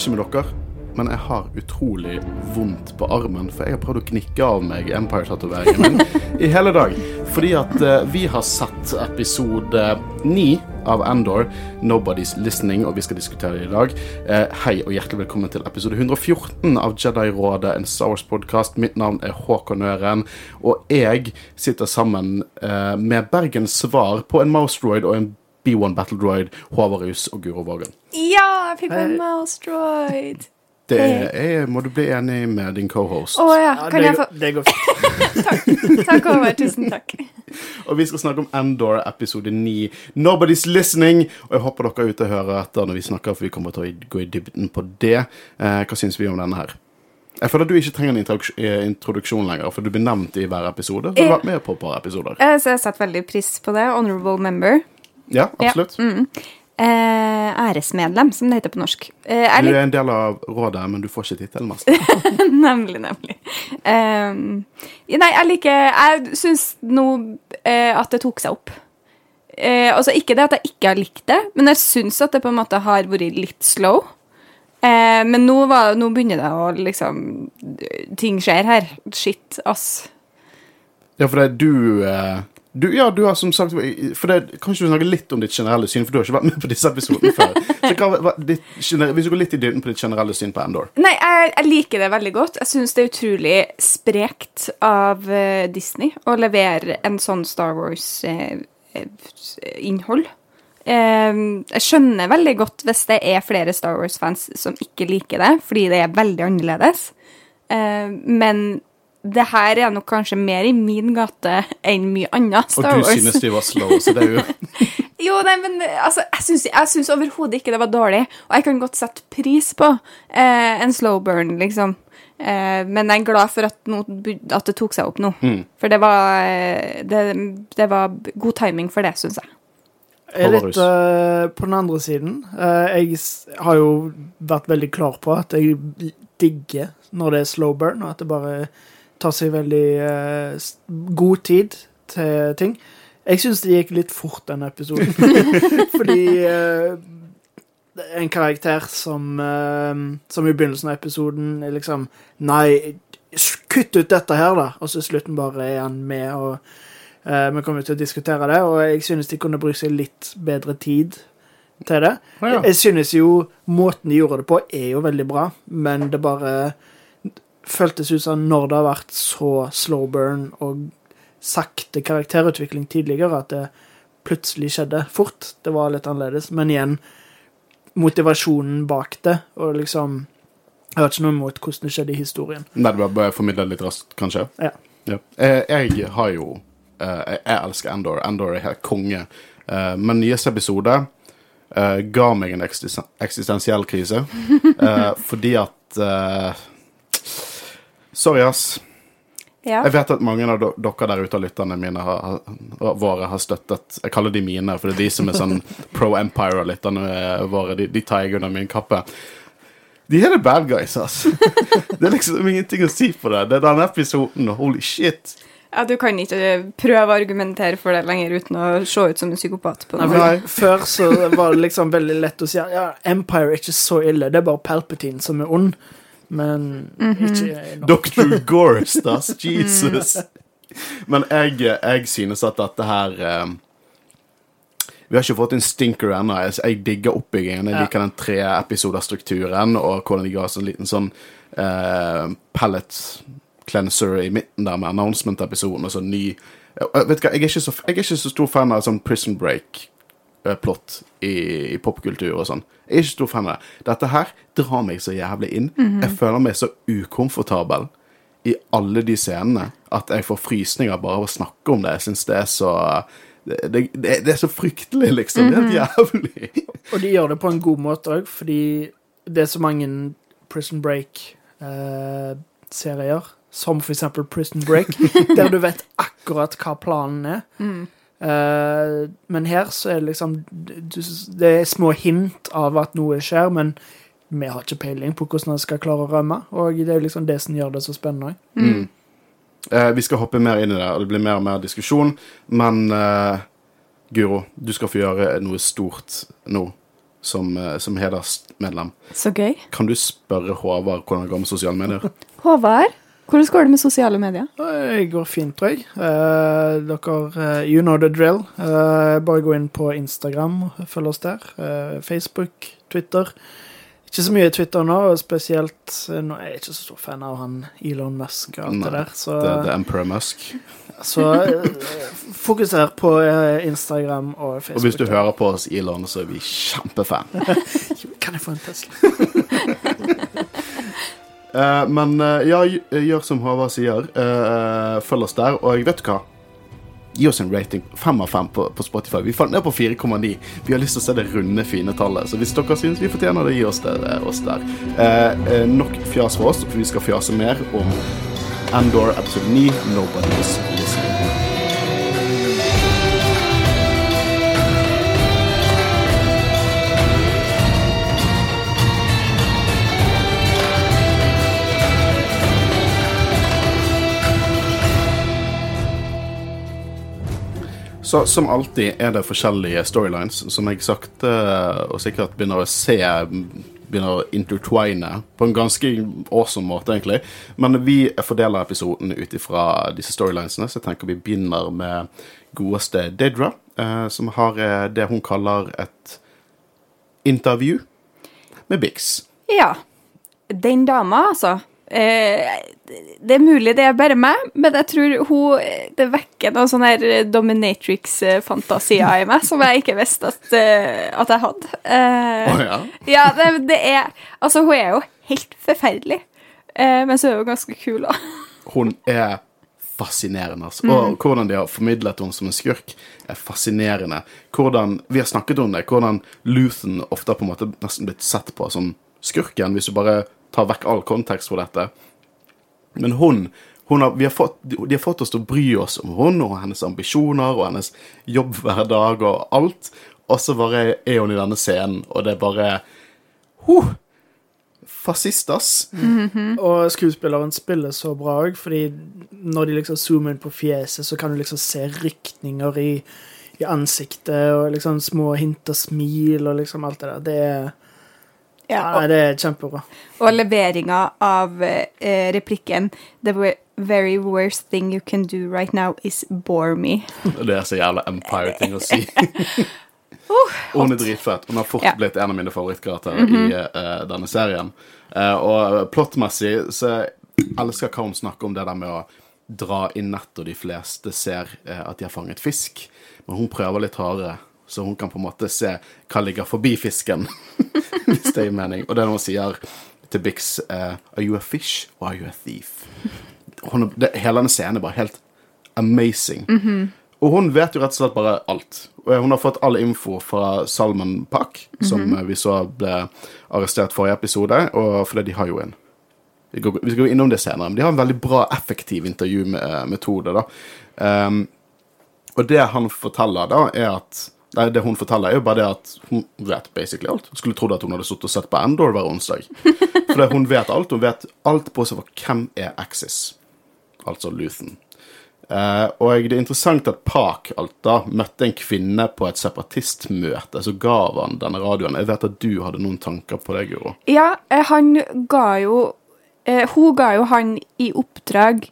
ikke med dere, men jeg har utrolig vondt på armen, for jeg har prøvd å knikke av meg Empire-tatoveringen min i hele dag. Fordi at uh, vi har sett episode ni av Endor, 'Nobody's Listening', og vi skal diskutere det i dag. Uh, hei og hjertelig velkommen til episode 114 av Jedi-rådet, en Star Wars-podkast. Mitt navn er Håkon Øren, og jeg sitter sammen uh, med Bergens svar på en Mouse Droid og en B1 Battle Droid, Håvarus og Guro Vågen. Ja, jeg fikk en mouse droid. Det er, må du bli enig med din cohost. Å ja. Ja, Kan det, jeg få går- det går fint. Takk, Håvard. Tusen takk. Og vi skal snakke om Endor episode 9. Nobody's listening. Og jeg håper dere er ute og hører etter når vi snakker, for vi kommer til å gå i dybden på det. Eh, hva syns vi om denne her? Jeg føler at du ikke trenger en eh, introduksjon lenger, for du blir nevnt i hver episode. Så du har vært med på et par episoder. Jeg, Så jeg setter veldig pris på det. Honorable member. Ja, absolutt. Ja, mm. eh, æresmedlem, som det heter på norsk. Eh, er litt... Du er en del av rådet, men du får ikke tittelen, mest. Nemlig, nemlig. Eh, nei, jeg liker Jeg syns nå eh, at det tok seg opp. Eh, altså Ikke det at jeg ikke har likt det, men jeg syns at det på en måte har vært litt slow. Eh, men nå, var, nå begynner det å liksom Ting skjer her. Shit, ass. Ja, for det er du du, ja, du har som sagt for det, Kan ikke du snakke litt om ditt generelle syn, for du har ikke vært med på disse episodene før. Så hva, hva, ditt, hvis du går litt i dybden på ditt generelle syn på Endor Nei, jeg, jeg liker det veldig godt. Jeg syns det er utrolig sprekt av eh, Disney å levere en sånn Star Wars-innhold. jeg skjønner veldig godt hvis det er flere Star Wars-fans som ikke liker det, fordi det er veldig annerledes. Eh, men det her er nok kanskje mer i min gate enn mye annet Star Wars. Og du synes de var slow, så det er jo Jo, nei, men altså, jeg syns, jeg syns overhodet ikke det var dårlig. Og jeg kan godt sette pris på eh, en slow burn, liksom. Eh, men jeg er glad for at, no, at det tok seg opp nå. Mm. For det var, eh, det, det var god timing for det, syns jeg. Jeg er litt uh, på den andre siden. Uh, jeg har jo vært veldig klar på at jeg digger når det er slow burn, og at det bare tar seg veldig eh, god tid til ting. Jeg syns det gikk litt fort, denne episoden. Fordi eh, en karakter som eh, Som i begynnelsen av episoden er liksom Nei, kutt ut dette her, da. Og så i slutten bare er han med, og eh, vi kommer til å diskutere det. Og jeg synes de kunne bruke seg litt bedre tid til det. Ja, ja. Jeg synes jo måten de gjorde det på, er jo veldig bra, men det bare føltes ut som når det har vært så slow burn og sakte karakterutvikling tidligere, at det plutselig skjedde fort. Det var litt annerledes. Men igjen, motivasjonen bak det, og liksom Jeg har ikke noe imot hvordan det skjedde i historien. Nei, det var bare formidla litt raskt, kanskje? Ja. ja. Jeg har jo eh, Jeg elsker Endor. Endor er helt konge. Eh, Men nyeste episode eh, ga meg en eksistensiell krise. Eh, fordi at eh, Sorry, ass. Ja. Jeg vet at mange av dere der ute av lytterne mine har, har, våre har støttet Jeg kaller de mine, for det er de som er sånn pro Empire av lytterne våre. De, de tar jeg under min kappe. De er the bad guys, ass. Det er liksom ingenting å si på det. Det er denne episoden. Holy shit. ja, du kan ikke prøve å argumentere for det lenger uten å se ut som en psykopat. på noe. Nei. Før så var det liksom veldig lett å si at ja, Empire er ikke så ille, det er bare Palpatine som er ond. Men ikke nok. Dr. Ass. Jesus. Men jeg, jeg synes at dette her eh, Vi har ikke fått en stinker ennå. Jeg, jeg digger oppbyggingen. Jeg Ja. liker den tre episoder-strukturen, og hvordan de ga oss en liten sånn uh, pallet cleanser i midten der med announcement-episoden og sånn ny Jeg vet hva, jeg er, ikke så, jeg er ikke så stor fan av sånn Prison Break-plott i, i popkultur og sånn. Jeg er ikke stor fan av det. Dette her drar meg så jævlig inn. Jeg føler meg så ukomfortabel i alle de scenene at jeg får frysninger bare av å snakke om det. Jeg syns det er så det, det, det er så fryktelig, liksom. Det er helt jævlig. Og de gjør det på en god måte òg, fordi det er så mange Prison Break-serier, som for eksempel Prison Break, der du vet akkurat hva planen er. Eh, men her så er det liksom du, Det er små hint av at noe skjer, men vi har ikke peiling på hvordan han skal klare å rømme. Og det er liksom det som gjør det så spennende. Mm. Eh, vi skal hoppe mer inn i det, og det blir mer og mer diskusjon. Men eh, Guro, du skal få gjøre noe stort nå. som, eh, som hedersmedlem. Så gøy. Kan du spørre Håvard hvordan det går med sosiale medier? Håvard, hvordan går det med sosiale medier? Det går fint, tror jeg. Eh, dere eh, You know the drill. Eh, bare gå inn på Instagram og følg oss der. Eh, Facebook, Twitter. Ikke så mye Twitter nå, og spesielt eh, nå er jeg ikke så stor fan av han Elon Musk og alt Nei, det der. Så, Det, det er Emperor Musk. så eh, fokuser på eh, Instagram og Facebook. Og hvis du hører på oss, Elon, så er vi kjempefan. Kan jeg få en Tesla? Eh, men uh, ja, gjør som Håvard sier. Uh, følg oss der. Og vet du hva? Gi oss en rating. Fem av fem på, på Spotify. Vi falt ned på 4,9. Vi har lyst til å se det runde, fine tallet. Så hvis dere syns vi fortjener det, gi oss det eh, oss der. Eh, eh, nok fjas for oss, for vi skal fjase mer om Endor episode 9, Nobody's Så som alltid er det forskjellige storylines som jeg sakte og sikkert begynner å se Begynner å intertwine på en ganske awesome måte, egentlig. Men vi fordeler episoden ut ifra disse storylinesene, så jeg tenker vi begynner med godeste Deidra, eh, som har eh, det hun kaller et intervju med Bix. Ja. Den dama, altså. Eh, det er mulig det er bare meg, men jeg tror hun Det vekker noen sånne her dominatrix-fantasier i meg som jeg ikke visste at, eh, at jeg hadde. Uh, Å ja. ja, det, det er Altså, hun er jo helt forferdelig, uh, men så er hun ganske kul, òg. Hun er fascinerende. Altså. Og hvordan de har formidlet henne som en skurk, er fascinerende. Hvordan, Vi har snakket om det, hvordan Luthen ofte har på en måte nesten blitt sett på som skurken, hvis du bare tar vekk all kontekst for dette. Men hun, hun har, vi har fått, de har fått oss til å bry oss om hun og hennes ambisjoner og hennes jobb hver dag og alt. Og så bare er hun i denne scenen, og det er bare huh, Fascistas. Og skuespilleren spiller så bra òg, fordi når de liksom zoomer inn på fjeset, så kan du liksom se rykninger i, i ansiktet, og liksom små hint og smil og liksom alt det der. Det er, Ja, nei, det er kjempebra. Og leveringa av eh, replikken The very worst thing you can do right now is bore me. Det er så jævla Empire-ting å si. Og hun er dritfett. Hun har fort Ja. blitt en av mine favorittkarakterer i uh, denne serien. Uh, og plottmessig så elsker hva hun snakker om det der med å dra i nettet, og de fleste ser uh, at de har fanget fisk. Men hun prøver litt hardere, så hun kan på en måte se hva ligger forbi fisken. Hvis det gir mening. Og det er når hun sier til Bix uh, Are you a fish or are you a thief? Hun, det, hele denne scenen er bare helt amazing. Og hun vet jo rett og slett bare alt. Hun har fått all info fra Salman Pak, som eh, vi så ble arrestert forrige episode, og fordi de har jo en Vi går- vi skal gå innom det senere, men de har en veldig bra, effektiv intervjumetode, da. Um, og det han forteller, da, er at Nei, det hun forteller, er jo bare det at hun vet basically alt. Skulle trodd at hun hadde sittet og sett på Endor hver onsdag. For hun vet alt. Hun vet alt på seg for hvem er Axis, altså Luthen. Eh, og det er interessant at Park Alta møtte en kvinne på et separatistmøte, så ga han denne radioen. Jeg vet at du hadde noen tanker på det, Guro. Ja, eh, han ga jo eh, Hun ga jo han i oppdrag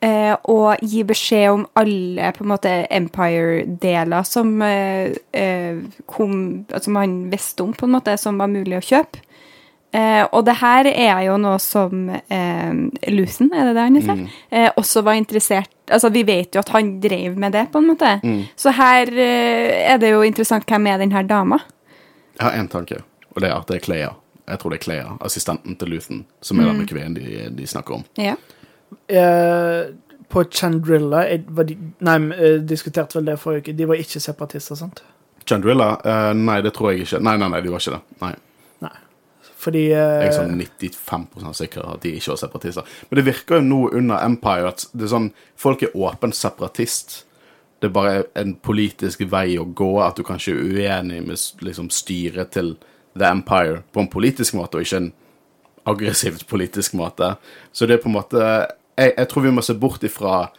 eh, å gi beskjed om alle på en måte Empire-deler som, eh, eh, kom, som han visste om, på en måte, som var mulig å kjøpe. Eh, og det her er jo noe som eh, Luthen, er det det han heter, eh, også var interessert Altså, vi vet jo at han drev med det, på en måte. Så her eh, er det jo interessant hvem er den her dama. Jeg har én tanke, og det er at det er Clea. Jeg tror det er Clea, assistenten til Luthen, som er denne kvinnen de, de snakker om. Ja. Eh, på Chandrilla de, Nei, eh, diskuterte vel det forrige uke. De var ikke separatister, sant? Chandrilla? Eh, nei, det tror jeg ikke. Nei, nei, nei, de var ikke det. Nei. Nei. Fordi eh, Jeg er sånn 95 sikker at de ikke var separatister. Men det virker jo nå under Empire at det er sånn, folk er åpent separatist. Det er bare en politisk vei å gå, at du kanskje er uenig med liksom, styret til The Empire på en politisk måte, og ikke en aggressivt politisk måte. Så det er på en måte Jeg, jeg tror vi må se bort ifra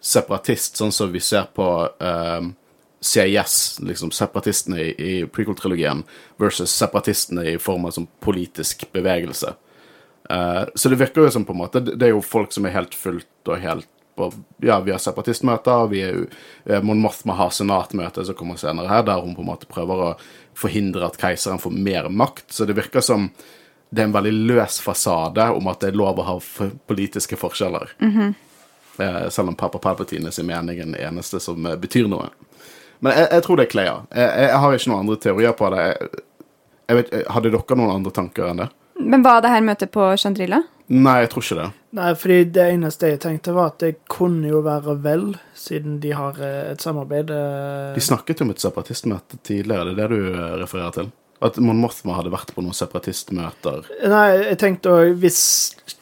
separatist, sånn som vi ser på um, CIS, liksom separatistene i, i prequel-trilogien, versus separatistene i form av sånn politisk bevegelse. Uh, så det virker jo som på en måte Det er jo folk som er helt fullt og helt på Ja, vi har separatistmøter, vi er jo eh, Mon Mothma har senatmøte som kommer senere her, der hun på en måte prøver å forhindre at keiseren får mer makt. Så det virker som det er en veldig løs fasade om at det er lov å ha f- politiske forskjeller. Eh, selv om pappa Palpatine sin mening er den eneste som eh, betyr noe. Men jeg, jeg tror det er Clea. Jeg, jeg, jeg har ikke noen andre teorier på det. Jeg, jeg vet, hadde dere noen andre tanker enn det? Men var det her møtet på Chandrilla? Nei, jeg tror ikke det. Nei, fordi det eneste jeg tenkte, var at det kunne jo være vel, siden de har eh, et samarbeid. eh, De snakket jo om et separatistmøte tidligere, det er det du eh, refererer til? At Mon Mothma hadde vært på noen separatistmøter. Nei, jeg tenkte òg hvis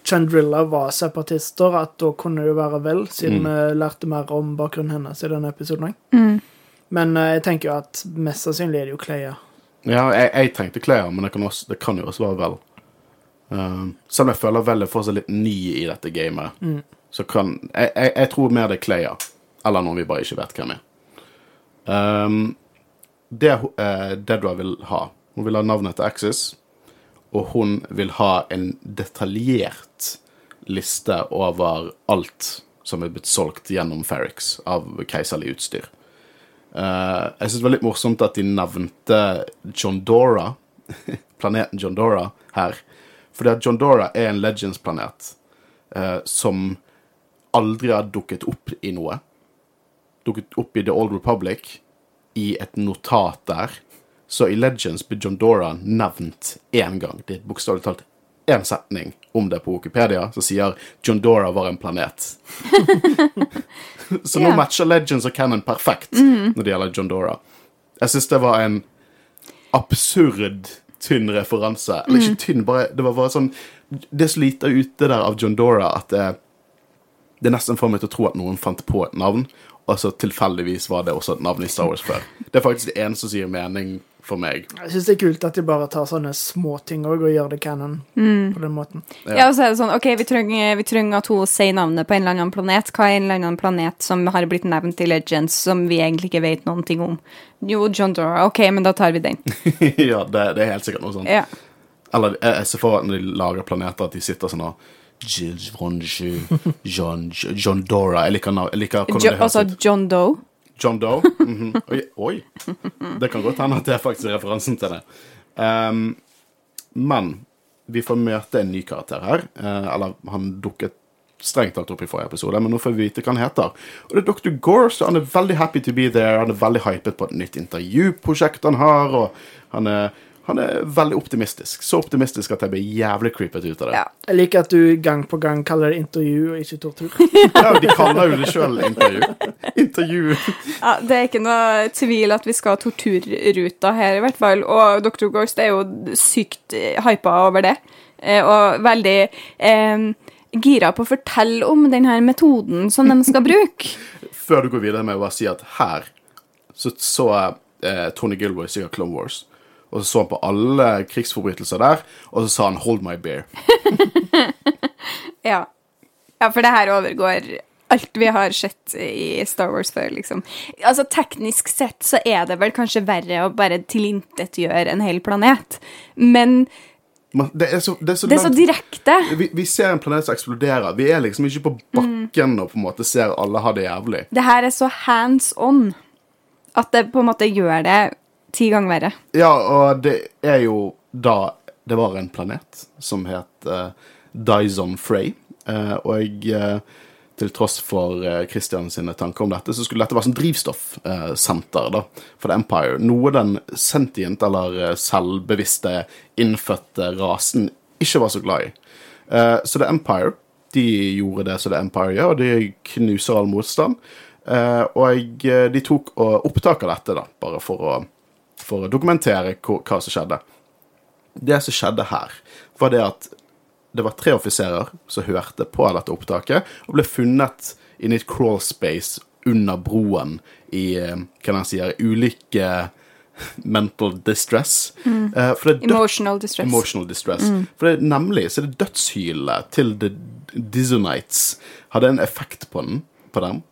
Chandrilla var separatister, at da kunne det være vel, siden Mm. vi lærte mer om bakgrunnen hennes i denne episoden. Mm. Men eh, jeg tenker jo at mest sannsynlig er det jo Cleia. Ja, jeg, jeg tenkte Cleia, men det kan, også, det kan jo også være vel. Um, selv om jeg føler vel er fortsatt litt ny i dette gamet, så kan jeg, jeg, jeg tror mer det er Cleia. Eller noen vi bare ikke vet hvem er. Um, det uh, Dedra vil ha Hun vil ha navnet til Axis, og hun vil ha en detaljert liste over alt som er blitt solgt gjennom Ferrix av keiserlig utstyr. Uh, jeg syns det var litt morsomt at de nevnte John Dora, planeten John Dora, her. Fordi at John Dora er en Legends-planet uh, som aldri har dukket opp i noe. Dukket opp i The Old Republic, i et notat der. Så i Legends blir John Dora nevnt én gang. Det er bokstavelig talt én setning om det på Wikipedia, som sier John Dora var en planet. Så nå yeah. matcher Legends og Cannon perfekt når det gjelder John Dora. Jeg syns det var en absurd tynn referanse. Eller ikke tynn, bare Det var bare sånn Det er så lite ute der av John Dora at det, det nesten får meg til å tro at noen fant på et navn, og så tilfeldigvis var det også et navn i Star Wars før. Det er faktisk det eneste som gir mening for meg. Jeg syns det er kult at de bare tar sånne småting òg og gjør det canon på den måten. Ja. og så er det sånn, ok, vi trenger, vi trenger at hun sier navnet på en eller annen planet. Hva er en eller annen planet som har blitt nevnt i Legends, som vi egentlig ikke vet noen ting om? Jo, John Dora. Ok, men da tar vi den. ja, det, det er helt sikkert noe sånt. Ja. Eller jeg, ser for meg når de lager planeter, at de sitter sånn og Jill John, John Dora Jeg liker, jeg liker hvordan Jo, det høres altså. John Doe. John Doe? Mhm. oi, oi. Det kan godt hende at det er faktisk referansen til det. Um, men vi får møte en ny karakter her. Uh, eller han dukket strengt tatt opp i forrige episode, men nå får vi vite hva han heter. Og det er Dr. Gore, så han er veldig happy to be there. Han er veldig hypet på et nytt intervjuprosjekt han har, og han er, han er veldig optimistisk. Så optimistisk at jeg blir jævlig creepet ut av det. Ja. Jeg liker at du gang på gang kaller det intervju og ikke tortur. Ja, de kaller jo det sjøl intervju. Intervju. Ja, det er ikke noe tvil at vi skal ha torturruta her, i hvert fall. Og Dr. Ghost er jo sykt eh, hypa over det. Eh, og veldig eh, gira på å fortelle om denne metoden som de skal bruke. Før du går videre med å bare si at her så så eh, Tony Gilroy sier Clone Wars. Og så så han på alle krigsforbrytelser der, og så sa han 'hold my beer'. Ja. ja, for det her overgår alt vi har sett i Star Wars før, liksom. Altså, teknisk sett så er det vel kanskje verre å bare tilintetgjøre en hel planet. Men det er så, det er det er så direkte. vi, vi ser en planet som eksploderer. Vi er liksom ikke på bakken og på en måte ser alle ha det jævlig. Det her er så hands on at det på en måte gjør det ti ganger verre. Ja, og det er jo da Det var en planet som het uh, Dyson Frey, uh, og jeg til tross for Christian sine tanker om dette, så skulle dette være som drivstoffsenter da, for The Empire. Noe den sentient eller eh, selvbevisste, innfødte rasen ikke var så glad i. Eh, så The Empire de gjorde det som The Empire gjør, og de knuser all motstand. Eh, og eh, de tok opptak av dette, da, bare for å, for å dokumentere hva, som skjedde. Det som skjedde her, var det at det var tre offiserer som hørte på dette opptaket, og ble funnet i et crawl space under broen i kan hva den sier, ulike mental distress. Mm. Er Emotional distress. Emotional distress. For det, er nemlig så er det dødshylet til The Dizonites hadde en effekt på, den, på dem.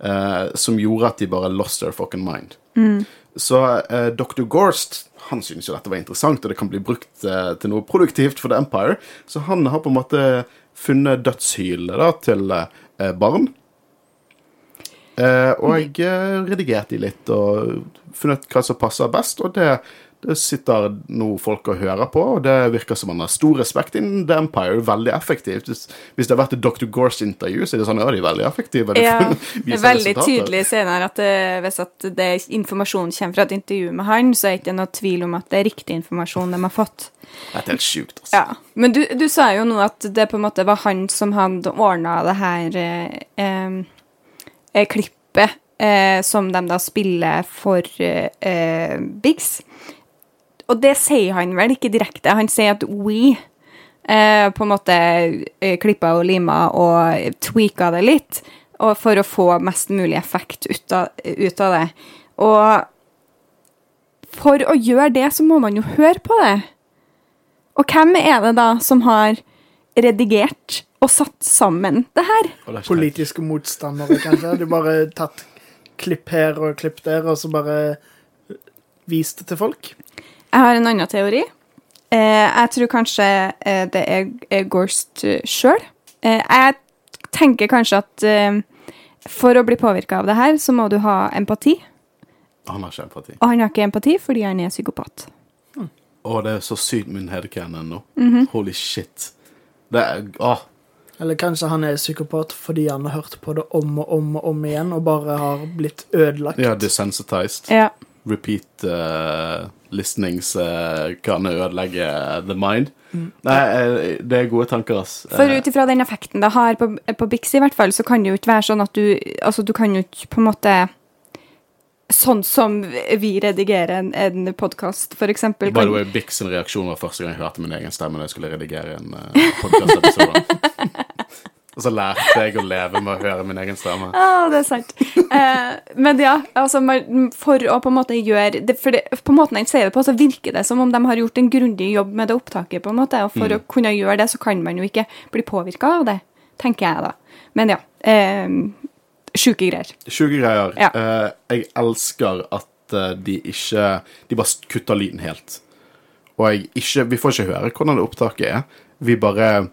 eh, som gjorde at de bare lost their fucking mind. Så eh, Dr. Gorst han synes jo dette var interessant, og det kan bli brukt eh, til noe produktivt for The Empire. Så han har på en måte funnet dødshylet til eh, barn. Eh, og jeg eh, redigerte de litt og funnet hva som passer best, og det, det sitter nå folk og hører på, og det virker som han har stor respekt innen The Empire. Veldig effektivt. Hvis, det har vært et Dr. Gores-intervju, så er det sånn ja, de er veldig effektive. de Ja, det er veldig tydelig senere at det, hvis at det informasjonen kommer fra et intervju med han, så er det ikke noe tvil om at det er riktig informasjon de har fått. Det er helt sjukt, altså. Ja, Men du, du sa jo nå at det på en måte var han som hadde ordna det her eh, eh, eh, klippet eh, som de da spiller for eh, eh, Biggs. Og det sier han vel ikke direkte. Han sier at we eh, på en måte eh, klippa og lima og tweaka det litt og for å få mest mulig effekt ut av, ut av det. Og for å gjøre det, så må man jo høre på det. Og hvem er det da som har redigert og satt sammen det her? Er Politiske motstandere, kanskje. De bare tatt klipp her og klipp der, og så bare vist det til folk. Jeg har en annen teori. Eh, jeg tror kanskje eh, det er, er Gorst uh, sjøl. Eh, jeg tenker kanskje at eh, for å bli påvirka av det her, så må du ha empati. Han har ikke empati. Og han har ikke empati fordi han er psykopat. Å, det er så sykt min headcanon nå. Mhm. Holy shit. Det er Åh. Eller kanskje han er psykopat fordi han har hørt på det om og om og om igjen, og bare har blitt ødelagt. Ja, desensitized. Ja. Repeat uh, listenings uh, kan ødelegge the mind. Nei, eh, det er gode tanker, ass. For Eh, ut ifra den effekten det har på, på Bix, i hvert fall, så kan det jo ikke være sånn at du Altså, du kan jo ikke på en måte Sånn som vi redigerer en, en podkast, for eksempel. By the way, Bix sin reaksjon var første gang jeg hørte min egen stemme når jeg skulle redigere en uh, podkastepisode. Og så lærte jeg å leve med å høre min egen stemme. Ja, det er sant. Eh, men ja, altså for å på en måte gjøre det, For det, på måten han sier det på, så virker det som om de har gjort en grundig jobb med det opptaket. på en måte, Og for å kunne gjøre det, så kan man jo ikke bli påvirka av det, tenker jeg da. Men ja. Eh, Sjuke greier. Sjuke greier. Ja. Eh, jeg elsker at eh, de ikke De bare kutter lyden helt. Og jeg ikke Vi får ikke høre hvordan det opptaket er. Vi bare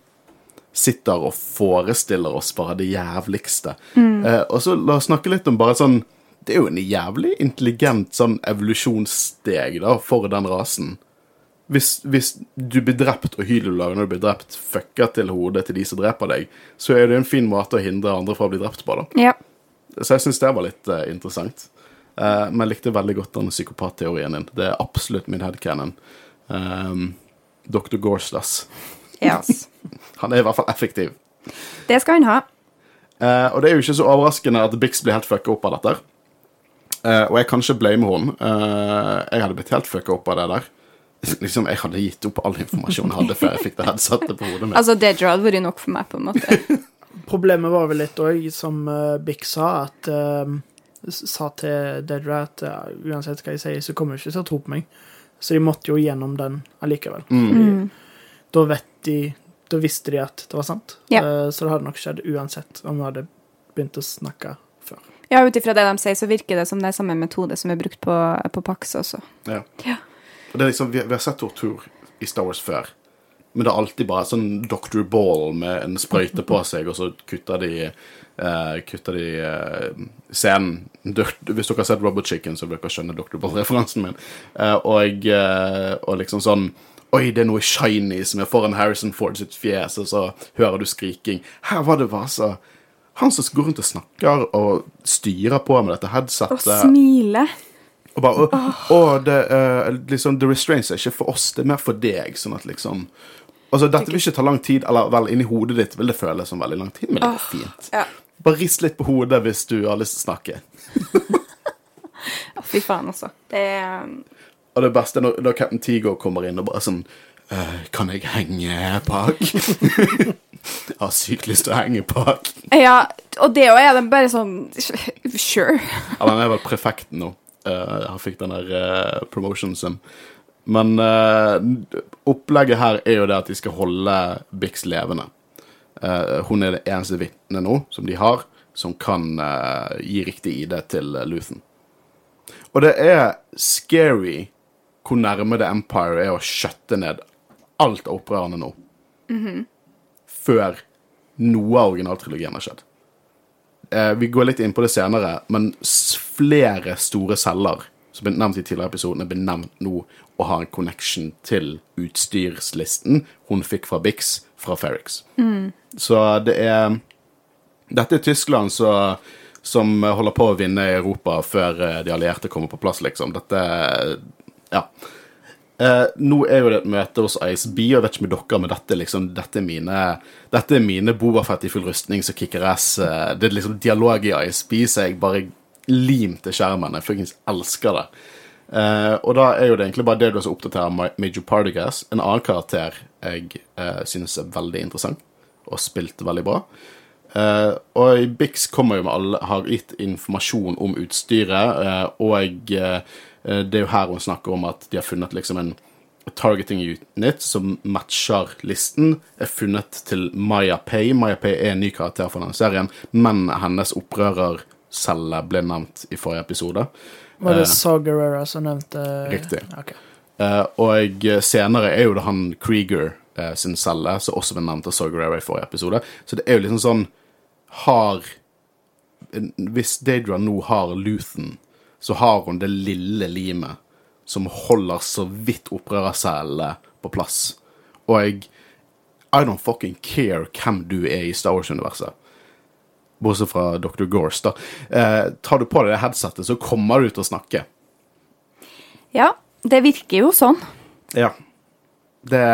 sitter og forestiller oss bare det jævligste. Eh, og så la oss snakke litt om bare sånn Det er jo en jævlig intelligent sånn evolusjonssteg da, for den rasen. Hvis, hvis du blir drept og hylulager når du blir drept, fucker til hodet til de som dreper deg, så er det en fin måte å hindre andre fra å bli drept på, da. Ja. Så jeg syns det var litt eh, interessant. Eh, men jeg likte veldig godt den psykopatteorien din. Det er absolutt min headcanon. Um, Dr. Gorstas. Yes. Han er i hvert fall effektiv. Det skal han ha. Eh, og det er jo ikke så overraskende at Bix blir helt fucka opp av dette. Eh, og jeg kan ikke blame henne. Eh, jeg hadde blitt helt fucka opp av det der. Liksom, Jeg hadde gitt opp all informasjon jeg hadde før jeg fikk det headsetet på hodet mitt. Altså, Dedra hadde vært nok for meg, på en måte. Problemet var vel litt òg, som uh, Bix sa, at uh, sa til Dedra at uh, uansett hva jeg sier, så kommer hun ikke til å tro på meg. Så de måtte jo gjennom den allikevel. Mm. Da vet de Da visste de at det var sant. Ja. Eh, så det hadde nok skjedd uansett om vi hadde begynt å snakke før. Ja, ut ifra det de sier, så virker det som det er samme metode som er brukt på, på Pax også. Ja. Ja. Og det er liksom, vi, vi har sett tortur i Star Wars før. Men det er alltid bare sånn Dr. Ball med en sprøyte på seg, og så kutter de uh, kutter de uh, scenen. Hvis dere har sett Robot Chicken, så vil dere skjønne Dr. Ball-referansen min. Uh, og, og liksom sånn Oi, det er noe shiny som er foran Harrison Ford sitt fjes, og så hører du skriking. Her var det vasa. Han som går rundt og snakker og styrer på med dette headsetet. Og smiler. Og bare, å, å, det, uh, liksom, The Restraints er ikke for oss, det er mer for deg. Sånn at liksom Altså, Dette vil ikke ta lang tid, eller vel, inni hodet ditt vil det føles som veldig lang tid, men det går fint. Ja. Bare rist litt på hodet hvis du har lyst til å snakke. Fy faen, altså. Det er Og det beste er når, når Captain Tigo kommer inn og bare sånn «Eh, Kan jeg henge bak? jeg har sykt lyst til å henge bak. Ja, og det òg er den bare sånn Sure. ja, han er vel prefekten nå. Uh, han fikk den der uh, promotionsen. Men uh, opplegget her er jo det at de skal holde Bix levende. Uh, hun er det eneste vitnet nå som de har. som kan eh, gi riktig ID til eh, Luthen. Og det er scary hvor nærme The Empire er å skjøtte ned alt av opprørerne nå. Før noe av originaltrilogien har skjedd. Eh, vi går litt inn på det senere, men flere store celler som ble nevnt i tidligere episoder, blir nevnt nå å ha en connection til utstyrslisten hun fikk fra Bix fra Ferrix. Så det er Dette er Tyskland så, som holder på å vinne Europa før eh, de allierte kommer på plass, liksom. Dette Ja. Eh, nå er jo det et møte hos ISB, og jeg vet ikke med dere, men dette liksom Dette er mine Dette er mine Bobafett i full rustning som kicker ass. eh, det er liksom dialog i ISB så jeg bare lim skjermen. Jeg fuckings elsker det. Eh, og da er jo det egentlig bare det du også oppdaterer Major Partagas. En annen karakter jeg eh, synes er veldig interessant, og spilte veldig bra. Eh, og Bix kommer jo med alle, har gitt informasjon om utstyret, eh, og eh, det er jo her hun snakker om at de har funnet liksom en targeting unit som matcher listen, er funnet til Maya Pay. Maya Pay er en ny karakter for denne serien, men hennes opprørercelle ble nevnt i forrige episode. Var det Eh, Saw Gerrera som nevnte Riktig. Ok. Eh, og senere er jo det han Krieger eh, sin celle, som også ble nevnt av Sorgerera i forrige episode. Så det er jo liksom sånn Har Hvis Daedra nå har Luthen, så har hun det lille limet som holder så vidt opprørercellene på plass. Og jeg I don't fucking care hvem du er i Star Wars-universet. Bortsett fra Dr. Gorse, da. Eh, tar du på deg det headsetet, så kommer du til å snakke. Ja, det virker jo sånn. Ja. Det,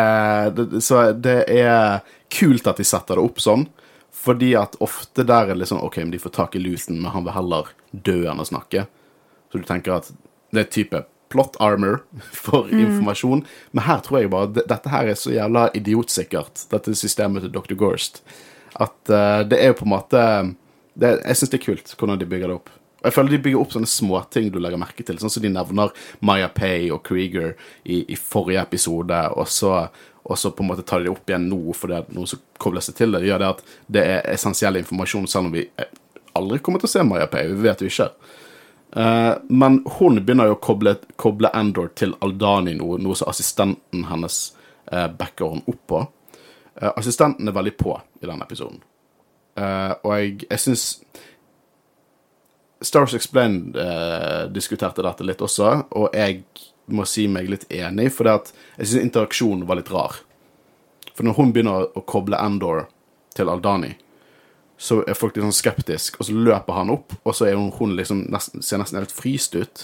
det, så det er kult at de setter det opp sånn, fordi at ofte der er det litt sånn OK, men de får tak i luten, men han vil heller dø enn å snakke. Så du tenker at det er type plot armor for informasjon. Men her tror jeg bare Dette her er så jævla idiotsikkert, dette systemet til Dr. Gorst, at uh, det er jo på en måte det, Jeg syns det er kult hvordan de bygger det opp. Og jeg føler de bygger opp sånne småting du legger merke til. Sånn som de nevner Maya Pay og Krieger i, i forrige episode, og så, og så på en måte tar de det opp igjen nå fordi det er noe som kobler seg til det. Det gjør det at det er essensiell informasjon, selv om vi eh, aldri kommer til å se Maya Pay. Vi vet jo ikke. Eh, men hun begynner jo å koble, koble Andor til Aldani nå, noe som assistenten hennes uh, backer hun opp på. Uh, assistenten er veldig på i denne episoden. Og jeg, jeg syns Stars Explained diskuterte dette litt også, og jeg må si meg litt enig, for det at jeg syns interaksjonen var litt rar. For når hun begynner å koble Andor til Aldani, så er folk litt sånn skeptisk, og så løper han opp, og så hun, hun liksom nesten, ser nesten helt fryst ut.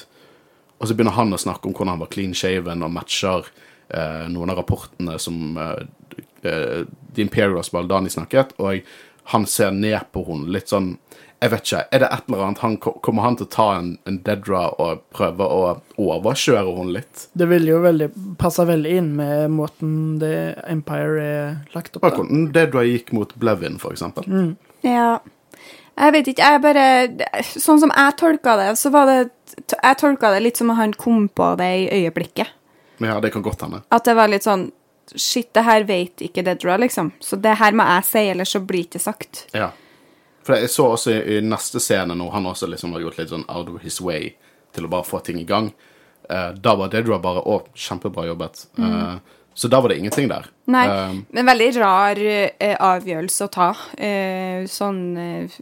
Og så begynner han å snakke om hvordan han var clean shaven og matcher eh, noen av rapportene som eh, eh, The Imperials på Aldani snakket, og han ser ned på henne litt sånn Jeg vet ikke. Er det et eller annet han, Kommer han til å ta en, en Dedra og prøve å overkjøre henne litt? Det vil jo veldig, passe veldig inn med måten The Empire er lagt opp på. Dedra gikk mot Blevin, for eksempel. Ja. Jeg vet ikke, jeg bare Sånn som jeg tolka det, så var det Jeg tolka det litt som at han kom på det i øyeblikket. Ja, det kan godt hende. At det var litt sånn Shit, det her vet ikke Dedra, liksom. Så det her må jeg si, ellers så blir det ikke sagt. Ja. For jeg så også i, i neste scene, når han også liksom har gjort litt sånn out of his way til å bare få ting i gang, uh, da var Dedra bare Å, kjempebra jobbet. Eh, så da var det ingenting der. Nei, Eh, men veldig rar eh, avgjørelse å ta. Eh, sånn eh,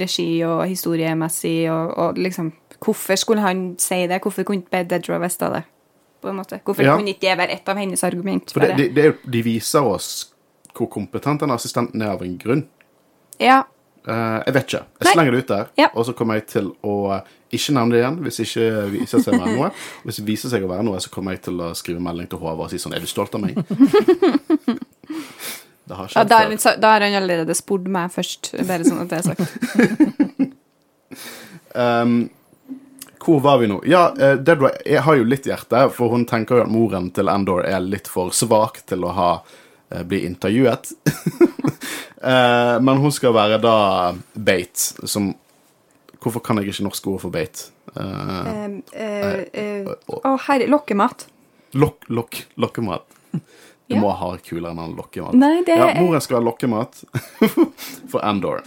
regi og historiemessig og, og liksom Hvorfor skulle han si det? Hvorfor kunne ikke bare Dedra visst det? På en måte. Hvorfor Ja. kunne ikke det være et av hennes argument? for det, det, det jo, de viser oss hvor kompetent den assistenten er av en grunn. Ja. Eh, jeg vet ikke. Jeg Nei. slenger det ut der, Ja. og så kommer jeg til å ikke nevne det igjen hvis ikke viser seg å være noe. Hvis det viser seg å være noe, så kommer jeg til å skrive melding til Håvard og si sånn Er du stolt av meg? Det har skjedd før. han da har han allerede spurt meg først, bare sånn at det er sagt. Um, hvor var vi nå? Ja, uh, Dedra er- har jo litt hjerte, for hun tenker jo at moren til Endor er litt for svak til å ha uh, bli intervjuet. Eh, men hun skal være da bait, som Hvorfor kan jeg ikke norske ord for bait? Eh, Eh, å- Å, herre Lokkemat. Lokk, lokk, lokkemat. Du Ja. må ha kulere enn lokkemat. Nei, det Ja, moren skal ha lokkemat for Andor.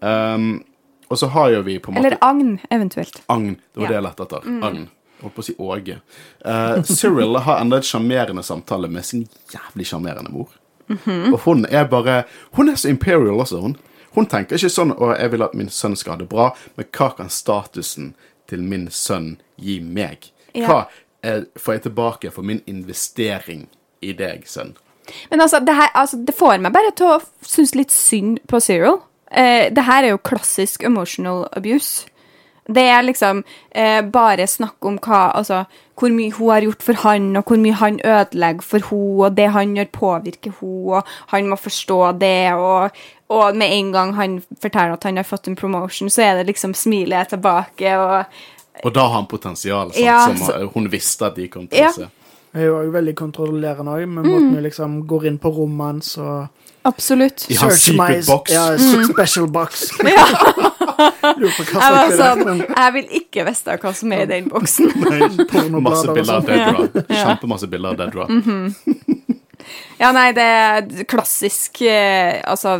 Um, og så har jo vi på en måte Eller agn, eventuelt. Agn. Det var Ja. det jeg lette etter. Agn. Jeg holdt på å si Åge. Uh, Cyril har enda et sjarmerende samtale med sin jævlig sjarmerende mor. Og hun er bare Hun er så imperial også, hun. Hun tenker ikke sånn å, jeg vil at min sønn skal ha det bra, men hva kan statusen til min sønn gi meg? Hva er, får jeg tilbake for min investering i deg, sønn? Men altså, det, her, altså, det får meg bare til å synes litt synd på Cyril. Eh, det her er jo klassisk emotional abuse. Det er liksom eh, bare snakk om hva, altså, hvor mye hun har gjort for han, og hvor mye han ødelegger for hun, og det han gjør påvirker hun, og han må forstå det, og, og med en gang han forteller at han har fått en promotion, så er det liksom smilet tilbake, og Og da har han potensial, sant, Ja, som så- hun visste at de kom til å se. Hun er jo veldig kontrollerende òg, med Mm. måten hun liksom går inn på rommet hans og absolutt. I har Search my box. Ja, Mm. special box. Ja. Jeg var sånn, jeg vil ikke vite hva som er i den boksen. pornoblader Masse bilder av Deadra. Ja. Kjempemasse bilder av Dedra. Ja, nei, det er klassisk eh, Altså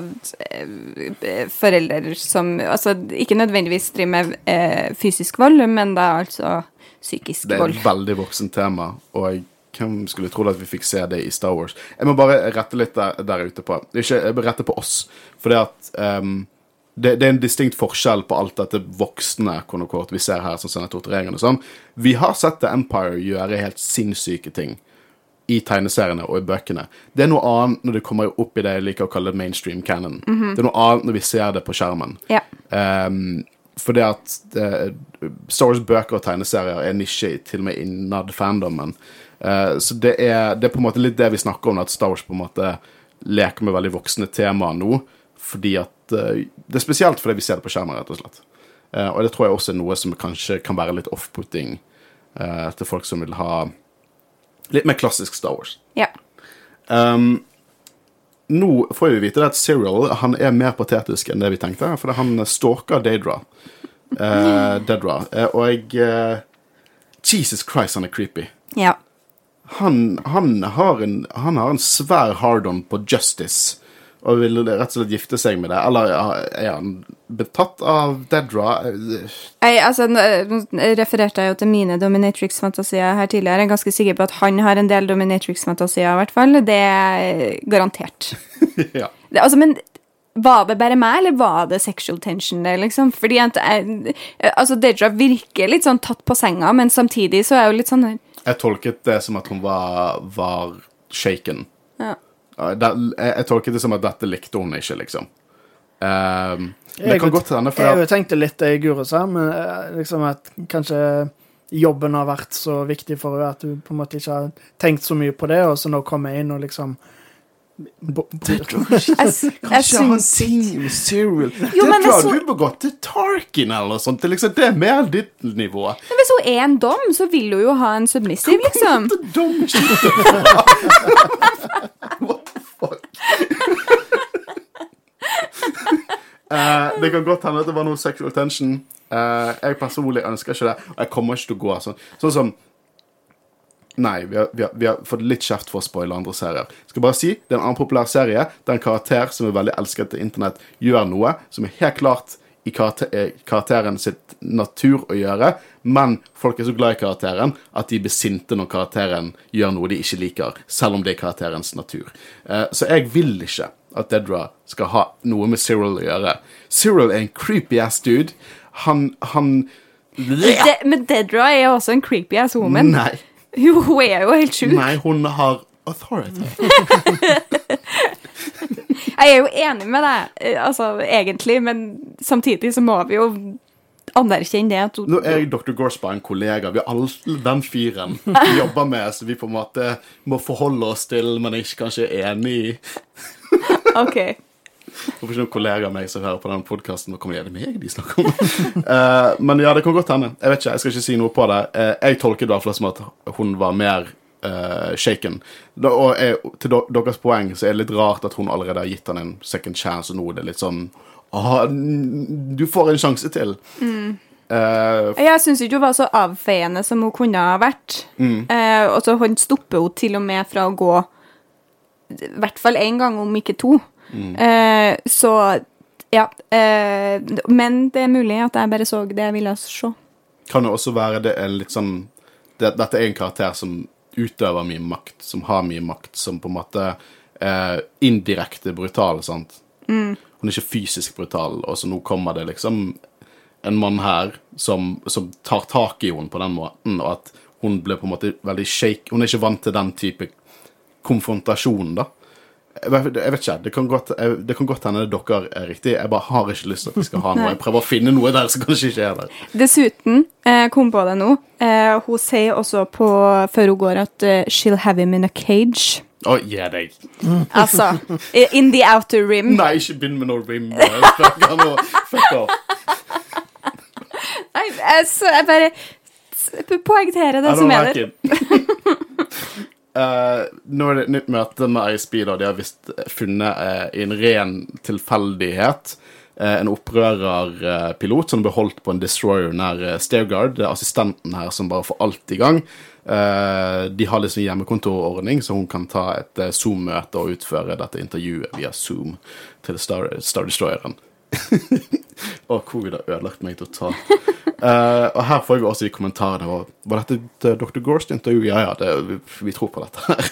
eh, Forelder som Altså ikke nødvendigvis driver med eh, fysisk vold, men det er altså psykisk vold. Det er vold. et veldig voksent tema, og hvem skulle trodd at vi fikk se det i Star Wars? Jeg må bare rette litt der, der ute på Ikke rette på oss, for det at um, det, det er en distinkt forskjell på alt dette voksne konokort vi ser her, som sånne tortureringer og sånn. Vi har sett The Empire gjøre helt sinnssyke ting i tegneseriene og i bøkene. Det er noe annet når det kommer opp i det jeg liker å kalle mainstream canon. Det er noe annet når vi ser det på skjermen. Ja. Um, fordi at uh, Star Wars-bøker og tegneserier er nisje til og med innad fandomen. Eh, så det er, det er på en måte litt det vi snakker om, at Star Wars på en måte leker med veldig voksne temaer nå. Fordi at eh, Det er spesielt fordi vi ser det på skjermen, rett og slett. Eh, og det tror jeg også er noe som kanskje kan være litt off-putting til folk som vil ha litt mer klassisk Star Wars. ja. Um, nå får vi vite at Cyril han er mer patetisk enn det vi tenkte, for han stalker Daedra. Eh, Dedra. Og jeg eh, Jesus Christ, han er creepy. ja. Han, han, har, en, han har en svær hard-on på Justice og vil rett og slett gifte seg med det. Eller er han betatt av Dedra? Jeg, altså, nå nå refererte jeg jo til mine dominatrix-fantasier her tidligere. Jeg er ganske sikker på at han har en del dominatrix-fantasier, i hvert fall. Det er garantert. ja. Det, altså, men var det bare meg, eller var det sexual tension der, liksom? Fordi jeg, altså, Dedra virker litt sånn tatt på senga, men samtidig så er jeg jo litt sånn Jeg tolket det som at hun var, var shaken. ja. Jeg, jeg tolket det som at dette likte hun ikke, liksom. Um, men det kan gå godt hende, for Jeg at, tenkte litt det Guro sa, men eh, liksom at kanskje jobben har vært så viktig for henne at hun på en måte ikke har tenkt så mye på det, og så nå kommer jeg inn og liksom Jeg, jeg Kanskje han syns ting Jo, Det tror så- du gå til Tarkin eller noe sånt. Det, liksom, det er mer ditt nivå. Men Hvis hun er en dom, så vil hun jo ha en submissive, liksom. Det. What the fuck? uh, det kan godt hende at det var noe sexual tension. Uh, jeg personlig ønsker ikke det, og jeg kommer ikke til å gå sånn. Sånn som Nei, vi har, vi, har, vi har fått litt kjeft for å spoile andre serier. Skal bare si, Det er en annen populær serie der en karakter som er veldig elsket til internett, gjør noe som er helt klart i karakter, eh, karakteren sitt natur å gjøre, men folk er så glad i karakteren at de blir sinte når karakteren gjør noe de ikke liker, selv om det er karakterens natur. Eh, så jeg vil ikke at Dedra skal ha noe med Cyril å gjøre. Cyril er en creepy ass dude. Han, han De, men Dedra er også en creepy ass woman. Nei. Jo, hun er jo helt sjuk. Nei, hun har authority. Jeg er jo enig med deg, eh, altså, egentlig, men samtidig så må vi jo anerkjenne det at Nå er Dr. Gorspa en kollega. Vi er alle den fyren vi jobber med, så vi på en måte må forholde oss til, men ikke kanskje er enig i. OK. Hvorfor ikke noen kollegaer av meg som hører på den podkasten? Hva kommer det er meg de snakker om? Eh, men ja, det kan godt hende. Jeg vet ikke, jeg skal ikke si noe på det. Uh, jeg tolket det i hvert fall som at hun var mer uh, shaken. Da, og jeg, til deres poeng så er det litt rart at hun allerede har gitt han en second chance, og nå er det litt sånn ah, Du får en sjanse til. Eh, Jeg syns ikke hun var så avfeiende som hun kunne ha vært. Eh, og så stopper hun til og med fra å gå i hvert fall én gang, om ikke to. Eh, så Ja. eh, men det er mulig at jeg bare så det jeg ville se. Kan jo også være det er litt sånn det, Dette er en karakter som utøver mye makt, som har mye makt, som på en måte er indirekte brutal, sant. Hun er ikke fysisk brutal, og så nå kommer det liksom en mann her som, som tar tak i henne på den måten, og at hun ble på en måte veldig shake Hun er ikke vant til den type konfrontasjon, da. Jeg vet, ikke. Det kan, godt, det kan godt hende dere er riktig. Jeg bare har ikke lyst til at vi skal ha noe. Jeg prøver å finne noe der som kanskje ikke er der. Dessuten, eh, kom på det nå, eh, hun sier også på, før hun går at eh, 'she'll have him in a cage'. Å, gi deg. Altså In the outer rim. Nei, ikke begynn med noe rim. Fuck off. Nei, jeg, så jeg bare poengterer det som er der. Eh, nå er det et nytt møte med ISB. da. De har visst funnet uh, i en ren tilfeldighet uh, en opprørerpilot som ble holdt på en destroyer nær uh, Stairguard. Det er assistenten her som bare får alt i gang. Eh, de har liksom hjemmekontorordning, så hun kan ta et eh, Zoom-møte og utføre dette intervjuet via Zoom til Star, Star Destroyeren. Å, covid har ødelagt meg totalt. Uh, og her får jeg også i kommentarene var, var dette et Dr. Gorst intervju? Ja, ja, det, vi, tror på dette her.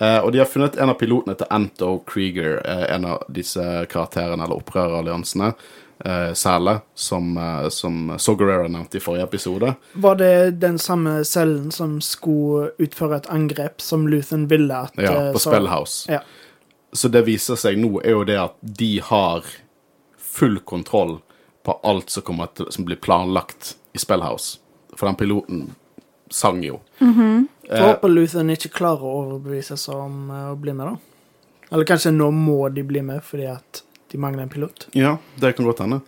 Uh, og de har funnet en av pilotene til Anto Krieger, uh, en av disse karakterene, eller opprøreralliansene, uh, Sæle, som, uh, som Sogarera nevnte i forrige episode. Var det den samme cellen som skulle utføre et angrep som Luthen ville at Ja, eh, på så- Spellhouse. Ja. Så det viser seg nå, er jo det at de har full kontroll på alt som, kommer til, som blir planlagt i Spellhouse. For den piloten sang jo. Jeg håper Luthen ikke klarer å overbevise seg om eh, å bli med, da. Eller kanskje nå må de bli med fordi at de mangler en pilot. Ja, det kan godt hende.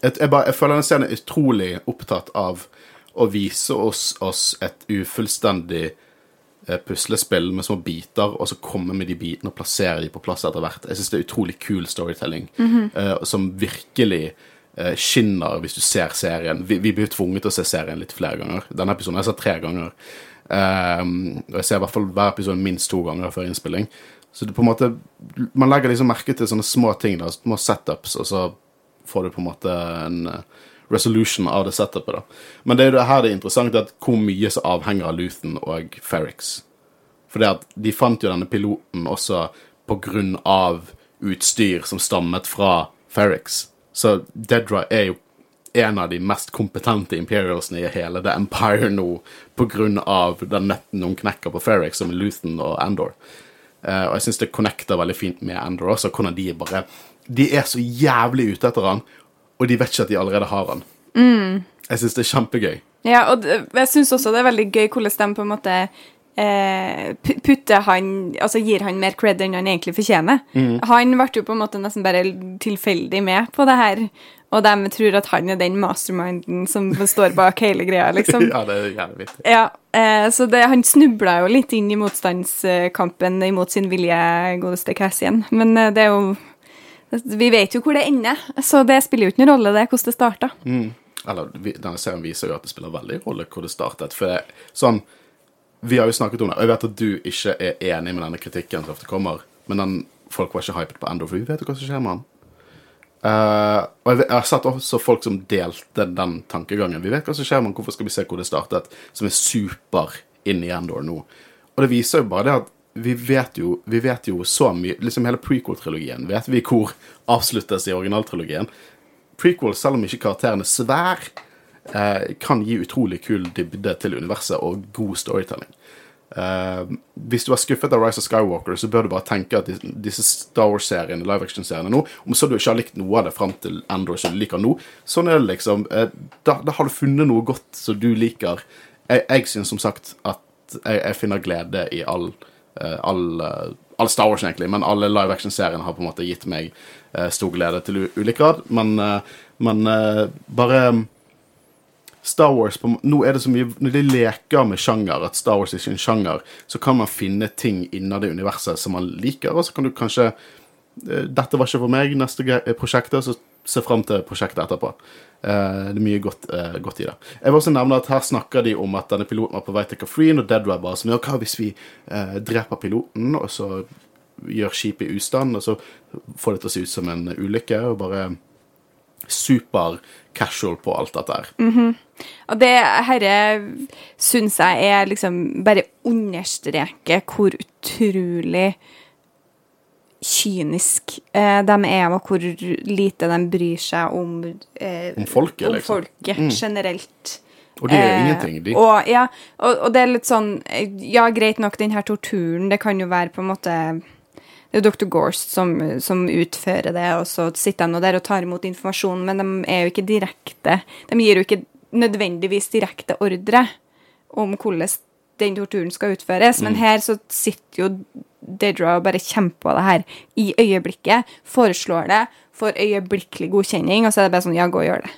Jeg, jeg, bare, jeg føler denne scenen er utrolig opptatt av å vise oss, oss et ufullstendig eh, puslespill med små biter, og så komme med de bitene og plassere de på plass etter hvert. Jeg syns det er utrolig kul storytelling, eh, som virkelig eh, skinner hvis du ser serien. Vi, vi blir tvunget til å se serien litt flere ganger. Denne episoden har jeg sett tre ganger. Um, og jeg ser i hvert fall hver episode minst to ganger før innspilling. Så det på en måte Man legger liksom merke til sånne små ting, da, små setups, og så får du på en måte en eh, resolution av det setupet. da. Men det er jo det her det er interessant, at hvor mye som avhenger av Luthen og Ferrix. For de fant jo denne piloten også på grunn av utstyr som stammet fra Ferrix. Så Dedra er jo en av de mest kompetente imperialsene i hele The Empire nå på grunn av den netten hun knekker på Ferrix, som Luthen og Andor. Uh, og jeg syns det connecter veldig fint med Andor også, hvordan de bare De er så jævlig ute etter han, og de vet ikke at de allerede har han. Jeg syns det er kjempegøy. Ja, og jeg syns også det er veldig gøy hvordan de på en måte eh, putter han Altså gir han mer cred enn han egentlig fortjener. Han ble jo på en måte nesten bare tilfeldig med på det her, og de tror at han er den masterminden som står bak hele greia, liksom. ja, det er jævlig vittig. Ja, eh, så det, han snubla jo litt inn i motstandskampen imot sin vilje, godeste Cassian. Men eh, det er jo Vi vet jo hvor det ender, så det spiller jo ikke noen rolle, det, hvordan det starta. Eller denne serien viser jo at det spiller veldig rolle hvor det startet. For sånn Vi har jo snakket om det, og jeg vet at du ikke er enig med denne kritikken som ofte kommer, men den, folk var ikke hypet på Endor, for vi vet jo hva som skjer med han. Uh, og jeg, har sett også folk som delte den tankegangen. Vi vet hva som skjer med han, hvorfor skal vi se hvor det startet, som er super inn i Endor nå. Og det viser jo bare det at vi vet jo, vi vet jo så mye Liksom hele prequel-trilogien vet vi hvor avsluttes i originaltrilogien. Prequel, selv om ikke karakteren er svær, eh, kan gi utrolig kul dybde til universet og god storytelling. Eh, hvis du er skuffet av Rise of Skywalker, så bør du bare tenke at disse Star Wars-seriene, live action-seriene nå, om så du ikke har likt noe av det fram til Andor som du liker nå, sånn er det liksom. Eh, da, da har du funnet noe godt som du liker. Jeg, jeg syns som sagt at jeg, jeg finner glede i all, eh, all, eh, all Star Wars, egentlig, men alle live action-seriene har på en måte gitt meg eh, stor glede til ulik grad. Men, eh, men eh, bare Star Wars på, Nå er det så mye Når de leker med sjanger, at Star Wars er ikke en sjanger, så kan man finne ting innad i universet som man liker, og så kan du kanskje eh, Dette var ikke for meg, neste eh, prosjektet, så se fram til prosjektet etterpå. Uh, det er mye godt, uh, godt i det. Jeg vil også nevne at Her snakker de om at denne piloten var på vei til Kafreen, og Dead bare Som gjør hva hvis vi uh, dreper piloten, og så gjør skipet i ustand, og så får det til å se ut som en ulykke, og bare super casual på alt dette her. Og det herre syns jeg er liksom Bare understreker hvor utrolig kynisk eh, de er, og hvor lite de bryr seg om eh, Om folket, om liksom. folket generelt. Og det er Eh, ingenting, de. Og, ja, og, og det er litt sånn eh, Ja, greit nok, den her torturen, det kan jo være på en måte det er jo Dr. Gorst som, som utfører det, og så sitter han nå der og tar imot informasjon, men de er jo ikke direkte De gir jo ikke nødvendigvis direkte ordre om hvordan den torturen skal utføres, men her så sitter jo Dedra og bare kommer på det her i øyeblikket, foreslår det, får øyeblikkelig godkjenning, og så er det bare sånn Ja, gå og gjør det.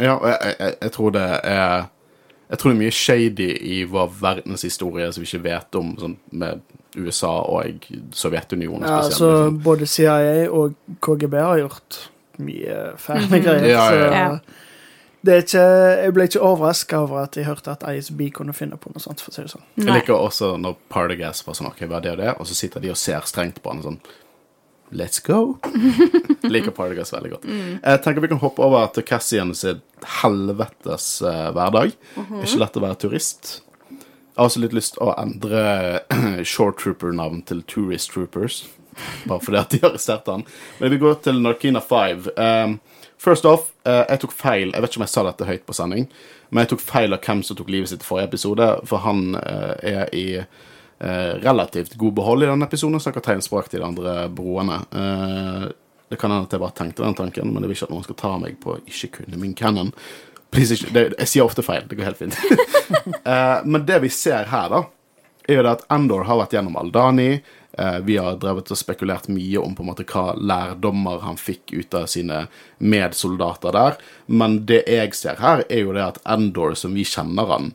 Ja, og jeg, jeg, jeg tror det er Jeg tror det er mye shady i vår verdenshistorie som vi ikke vet om, sånn med USA og Sovjetunionen Ja, spesielt. så liksom. både CIA og KGB har gjort mye fæle greier. Ja, ja, ja. Det er ikke, jeg ble ikke overraska over at jeg hørte at ISB kunne finne på noe sånt. for å si det sånn. Jeg liker også når Partagas var sånn OK, hva er det og det? Og så sitter de og ser strengt på han sånn Let's go. liker Partagas veldig godt. Jeg tenker vi kan hoppe over til Cassian sitt helvetes uh, hverdag. Ikke lett å være turist. Jeg har også litt lyst til å endre Short Trooper-navn til Tourist Troopers. Bare fordi at de arresterte han. Men vi går til Narkina 5. Um, first off, uh, jeg tok feil. Jeg vet ikke om jeg sa dette høyt på sending, men jeg tok feil av hvem som tok livet sitt i forrige episode, for han uh, er i uh, relativt god behold i denne episoden og snakker tegnspråk til de andre broene. Det kan hende at jeg bare tenkte den tanken, men jeg vil ikke at noen skal ta meg på ikke kunne min canon. Please, ikke, det, jeg sier ofte feil. Det går helt fint. Men det vi ser her, da, er jo det at Endor har vært gjennom Aldani. Eh, vi har drevet og spekulert mye om på en måte hva lærdommer han fikk ut av sine medsoldater der. Men det jeg ser her, er jo det at Endor, som vi kjenner han,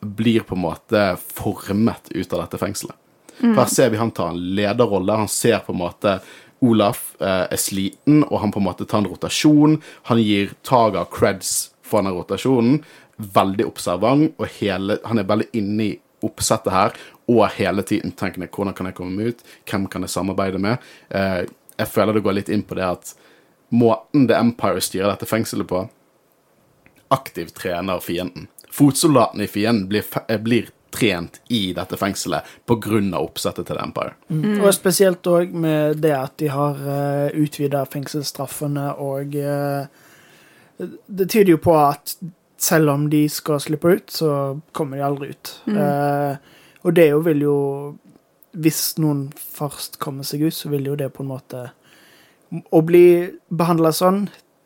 blir på en måte formet ut av dette fengselet. Mm. Her ser vi han ta en lederrolle. Han ser på en måte Olaf eh, er sliten, og han på en måte tar en rotasjon. Han gir Taga creds for denne rotasjonen. Veldig observant, og hele, han er veldig inne i oppsettet her, og hele tiden tenkende hvordan kan jeg komme meg ut, hvem kan jeg samarbeide med. Eh, jeg føler det går litt inn på det at måten The Empire styrer dette fengselet på, aktivt trener fienden. Fotsoldatene i fienden blir, eh, blir trent i dette fengselet av oppsettet til The Empire. Og spesielt òg med det at de har uh, utvida fengselsstraffene, og uh, det tyder jo på at selv om de skal slippe ut, så kommer de aldri ut. Eh, og det jo vil jo Hvis noen først kommer seg ut, så vil jo det på en måte Å bli behandla sånn,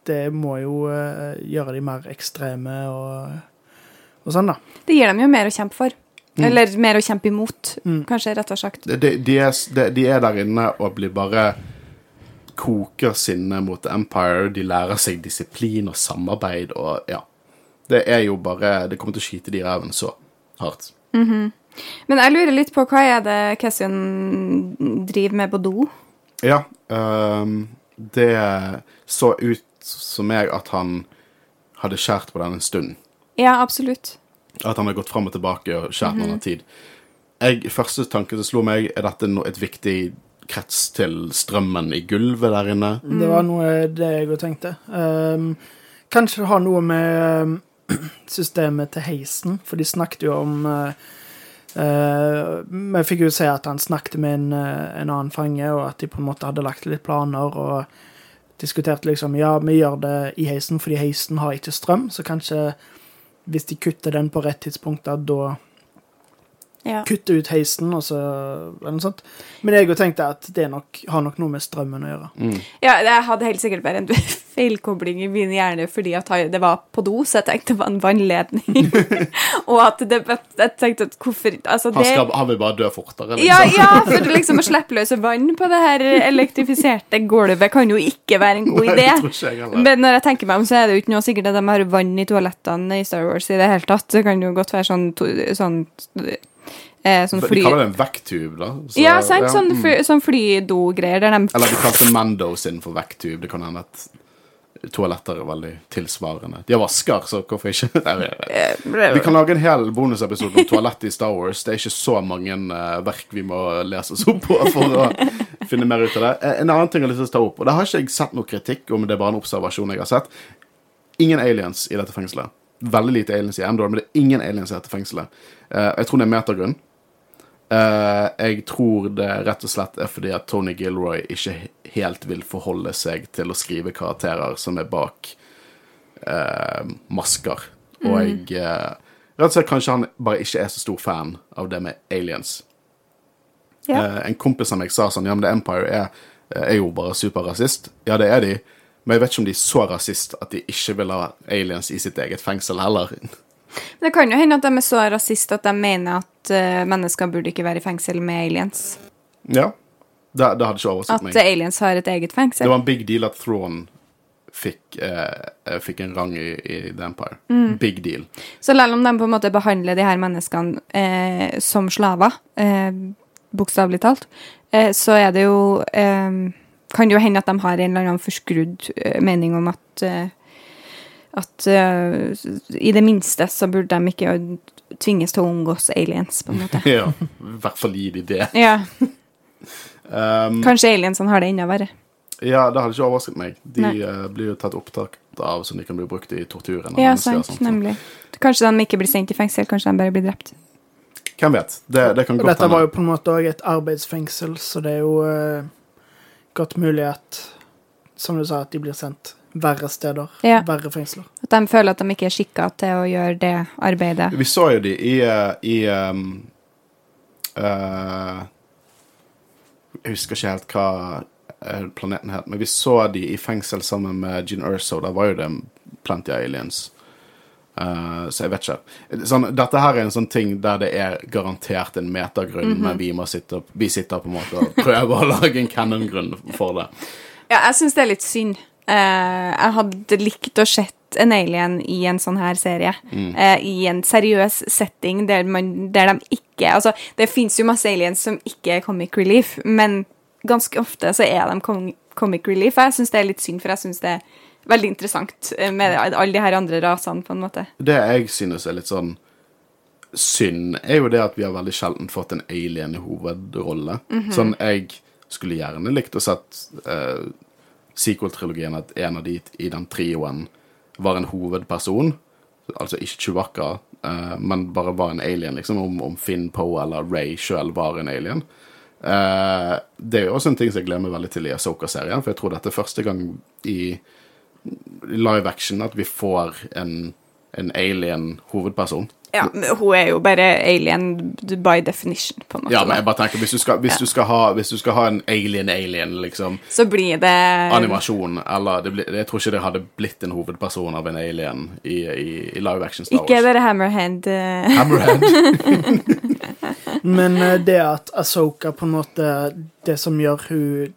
det må jo eh, gjøre de mer ekstreme og, og sånn, da. Det gir dem jo mer å kjempe for. Eller mer å kjempe imot, kanskje, rett og slett. De, de, er, de, de er der inne og blir bare koker sinne mot Empire. De lærer seg disiplin og samarbeid og ja. Det er jo bare Det kommer til å skyte de i ræven så hardt. Men jeg lurer litt på hva er det Cassian driver med på do? Ja. um, det så ut som meg at han hadde skjært på den en stund. Ja, absolutt. At han har gått fram og tilbake og skjært noen tid. Jeg, første tanke som slo meg, er dette no, et viktig krets til strømmen i gulvet der inne? Det var noe det jeg òg tenkte. Um, kanskje det har noe med um, systemet til heisen, for de snakket jo om uh, uh, jeg fikk jo se at han snakket med en, uh, en annen fange, og at de på en måte hadde lagt litt planer og diskuterte liksom Ja, vi gjør det i heisen fordi heisen har ikke strøm, så kanskje hvis de kutter den på rett tidspunkt, da Ja. kutte ut heisen, og så eller noe sånt. Men jeg tenkte at det nok, har nok noe med strømmen å gjøre. ja, jeg hadde helt sikkert bare en feilkobling i min hjerne fordi at det var på do, så jeg tenkte det var en vannledning. og at det Jeg tenkte at hvorfor Altså, Han, skal, han vil bare dø fortere. ja, Liksom. ja, for liksom å slippe løs vann på det her elektrifiserte gulvet kan jo ikke være en god Nei, idé. det. Men når jeg tenker meg om, så er det jo ikke noe sikkert at de har vann i toalettene i Star Wars i det hele tatt. Det kan jo godt være sånn, to, sånn, eh, sånn De kaller det en vekktube, da. Så, Ja, sant? ja, Sånn, mm. fly, sånn flydogreier de Eller de kalte Mando sin for vekktube. Det kan hende at toaletter er veldig tilsvarende. De har vasker, så hvorfor ikke? Vet. Vi kan lage en hel bonusepisode om toalett i Star Wars. Det er ikke så mange eh, verk vi må lese oss opp på for å finne mer ut av det. Eh, En annen ting jeg har lyst til å ta opp, og det har ikke jeg sett noe kritikk om, det er bare en observasjon jeg har sett. Ingen aliens i dette fengselet. Veldig lite aliens i Endor, men det er ingen aliens i dette fengselet. Eh, jeg tror det er metagrunn. Eh, jeg tror det rett og slett er fordi at Tony Gilroy ikke helt vil forholde seg til å skrive karakterer som er bak uh, masker. Og jeg uh, Rett og slett kanskje han bare ikke er så stor fan av det med aliens. Yeah. En kompis av meg sa sånn Ja, men The Empire er, er jo bare superrasist. Ja, det er de. Men jeg vet ikke om de er så rasist at de ikke vil ha aliens i sitt eget fengsel heller. Det kan jo hende at de er så rasist at de mener at uh, mennesker burde ikke være i fengsel med aliens. Ja. Det, det hadde ikke overrasket At aliens har et eget fengsel. Det var en big deal at Thrawn fikk, eh, eh, fikk en rang i, i The Empire. Mm. Big deal. Så selv om de på en måte behandler de her menneskene eh, som slaver, eh, bokstavelig talt, eh, så er det jo eh, Kan det jo hende at de har en eller annen forskrudd mening om at at uh, i det minste så burde de ikke tvinges til å omgås aliens, på en måte. ja. I hvert fall gi de det. Ja, Um, Kanskje aliensene har det enda verre. ja, det hadde ikke overrasket meg. De eh, blir jo tatt opptak av så de kan bli brukt i torturen. Ja, sant, sånt. nemlig. Kanskje de ikke blir sendt i fengsel, kanskje de bare blir drept. Hvem vet? Det, det kan godt hende. dette var jo på en måte òg et arbeidsfengsel, så det er jo uh, godt mulig at Som du sa, at de blir sendt verre steder. Ja. Verre fengsler. At de føler at de ikke er skikka til å gjøre det arbeidet. Vi så jo de i, eh, i um, uh, Jeg husker ikke helt hva eh, planeten het, men vi så de i fengsel sammen med Gene Erso. Da var jo det plenty av aliens. Uh, så jeg vet ikke. Sånn, dette her er en sånn ting der det er garantert en metagrunn, men vi må sitte opp, vi sitter på en måte og prøver å lage en canon-grunn for det. Ja, jeg syns det er litt synd. Eh, jeg hadde likt å sett en alien i en sånn her serie. Eh, I en seriøs setting der, man, der de ikke Altså, det fins jo masse aliens som ikke er comic relief, men ganske ofte så er de comic relief. Jeg syns det er litt synd, for jeg syns det er veldig interessant eh, med alle de her andre rasene, på en måte. Det jeg synes er litt sånn synd, er jo det at vi har veldig sjelden fått en alien i hovedrolle. Sånn, jeg skulle gjerne likt å sett uh, sequel-trilogien at en av de i den trioen var en hovedperson. Altså ikke Chewbacca, uh, men bare var en alien, liksom. Om, om Finn Poe eller Ray sjøl var en alien. Uh, det er jo også en ting som jeg gleder meg veldig til i Asoka-serien, for jeg tror dette er første gang i live action at vi får en, en alien hovedperson. Ja, men hun er jo bare alien by definition, på en måte. Ja, men jeg bare tenker, hvis du skal, hvis du skal, ha, hvis du skal ha en alien-alien, liksom, Så blir det animasjon, eller det blir, Jeg tror ikke det hadde blitt en hovedperson av en alien i, i, i live action Star Ikke Wars. dere Hammerhead eh, Hammerhead. Men eh, det at Asoka på en måte Det som gjør hun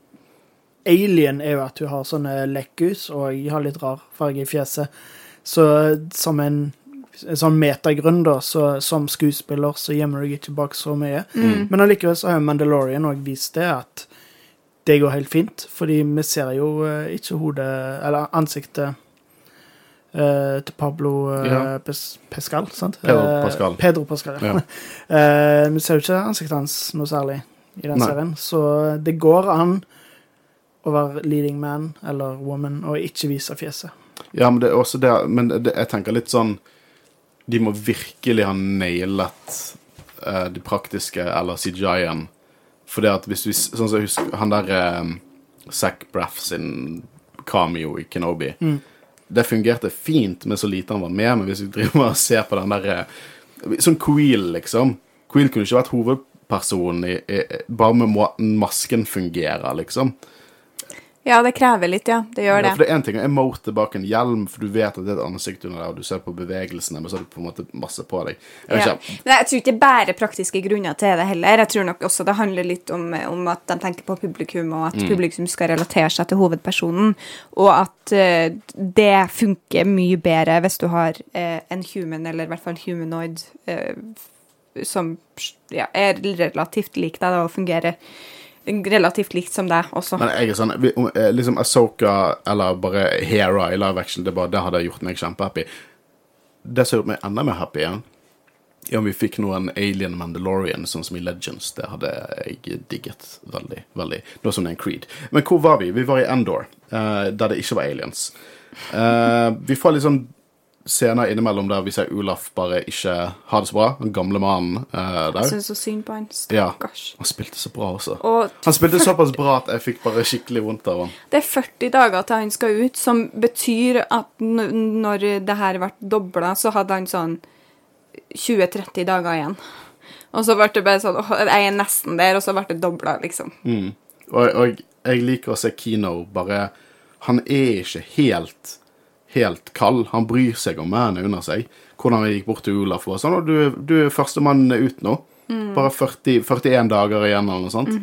alien, er jo at hun har sånne lekkhus og har litt rar farge i fjeset. Så som en sånn metagrunn, da, så som skuespiller så gjemmer du deg ikke bak så mye. Men allikevel så har Mandalorian òg vist det, at det går helt fint. Fordi vi ser jo uh, ikke hodet, eller ansiktet uh, til Pablo uh, Ja. Pes Pescal, sant? Pedro Pascal. Pedro Pascal, ja. Ja. Eh, vi ser jo ikke ansiktet hans noe særlig i den Nei. serien, så det går an å være leading man eller woman og ikke vise fjeset. Ja, men det er også det Men det, jeg tenker litt sånn De må virkelig ha nailet uh, det praktiske, eller CGI-en. For det at hvis vi Sånn som jeg husker Han der uh, Zac Braff sin cameo i Kenobi. Det fungerte fint med så lite han var med, men hvis vi driver og ser på den der eh, Sånn Queel, liksom. Queel kunne ikke vært hovedpersonen i, i, bare med måten masken fungerer, liksom. Ja, det krever litt, ja. Det gjør det. Ja, for det er en ting å emote bak en hjelm, for du vet at det er et ansikt under deg, og du ser på bevegelsene, men så har du på en måte masse på deg. Jeg Ja. men jeg tror ikke det er bare praktiske grunner til det heller. Jeg tror nok også det handler litt om, om at de tenker på publikum, og at publikum skal relatere seg til hovedpersonen. Og at uh, det funker mye bedre hvis du har uh, en human, eller i hvert fall humanoid, uh, som ja, er relativt lik deg og fungerer relativt likt som deg også. Men jeg er sånn eh, Liksom Asoka eller bare Hera i live action, det, bare, det hadde gjort meg kjempehappy. Det som har gjort meg enda mer happy igjen, er om vi fikk noen Alien Mandalorian, sånn som i Legends. Det hadde jeg digget veldig. veldig. Nå som det er en Creed. Men hvor var vi? Vi var i Endor, uh, der det ikke var aliens. Uh, vi får litt sånn scener innimellom der vi ser Olaf bare ikke ha det så bra. Den gamle mannen Jeg der. syns så synd på han. Ja. Han spilte så bra også. Og Han spilte såpass bra at jeg fikk bare skikkelig vondt av han. det er 40 dager til han skal ut, som betyr at når det her ble dobla, så hadde han sånn 20-30 dager igjen. Og så ble det bare sånn åh, Jeg er nesten der, og så ble det dobla, liksom. Og, og jeg liker å se Kino bare Han er ikke helt helt kald. Han bryr seg om mennene under seg. Hvordan han gikk bort til Olaf og sånn. Og du, du er førstemann ut nå. Bare 40, 41 dager igjen, eller noe sånt.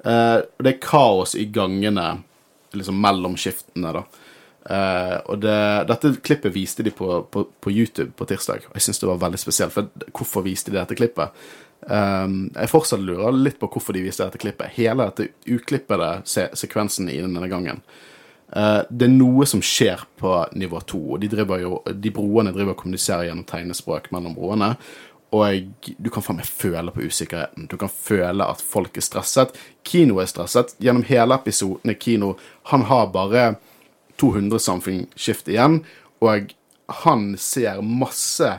Eh, og det er kaos i gangene liksom mellom skiftene, da. Eh, og det, dette klippet viste de på, på, på YouTube på tirsdag, og jeg syns det var veldig spesielt. For hvorfor viste de dette klippet? Um, jeg fortsatt lurer litt på hvorfor de viste dette klippet. Hele dette uklippede se sekvensen i denne gangen. Eh, det er noe som skjer på nivå to, og de, jo, de broene driver og kommuniserer gjennom tegnespråk mellom broene. Og du kan faen meg føle på usikkerheten. Du kan føle at folk er stresset. Kino er stresset. Gjennom hele episoden er Kino Han har bare 200 something skift igjen, og han ser masse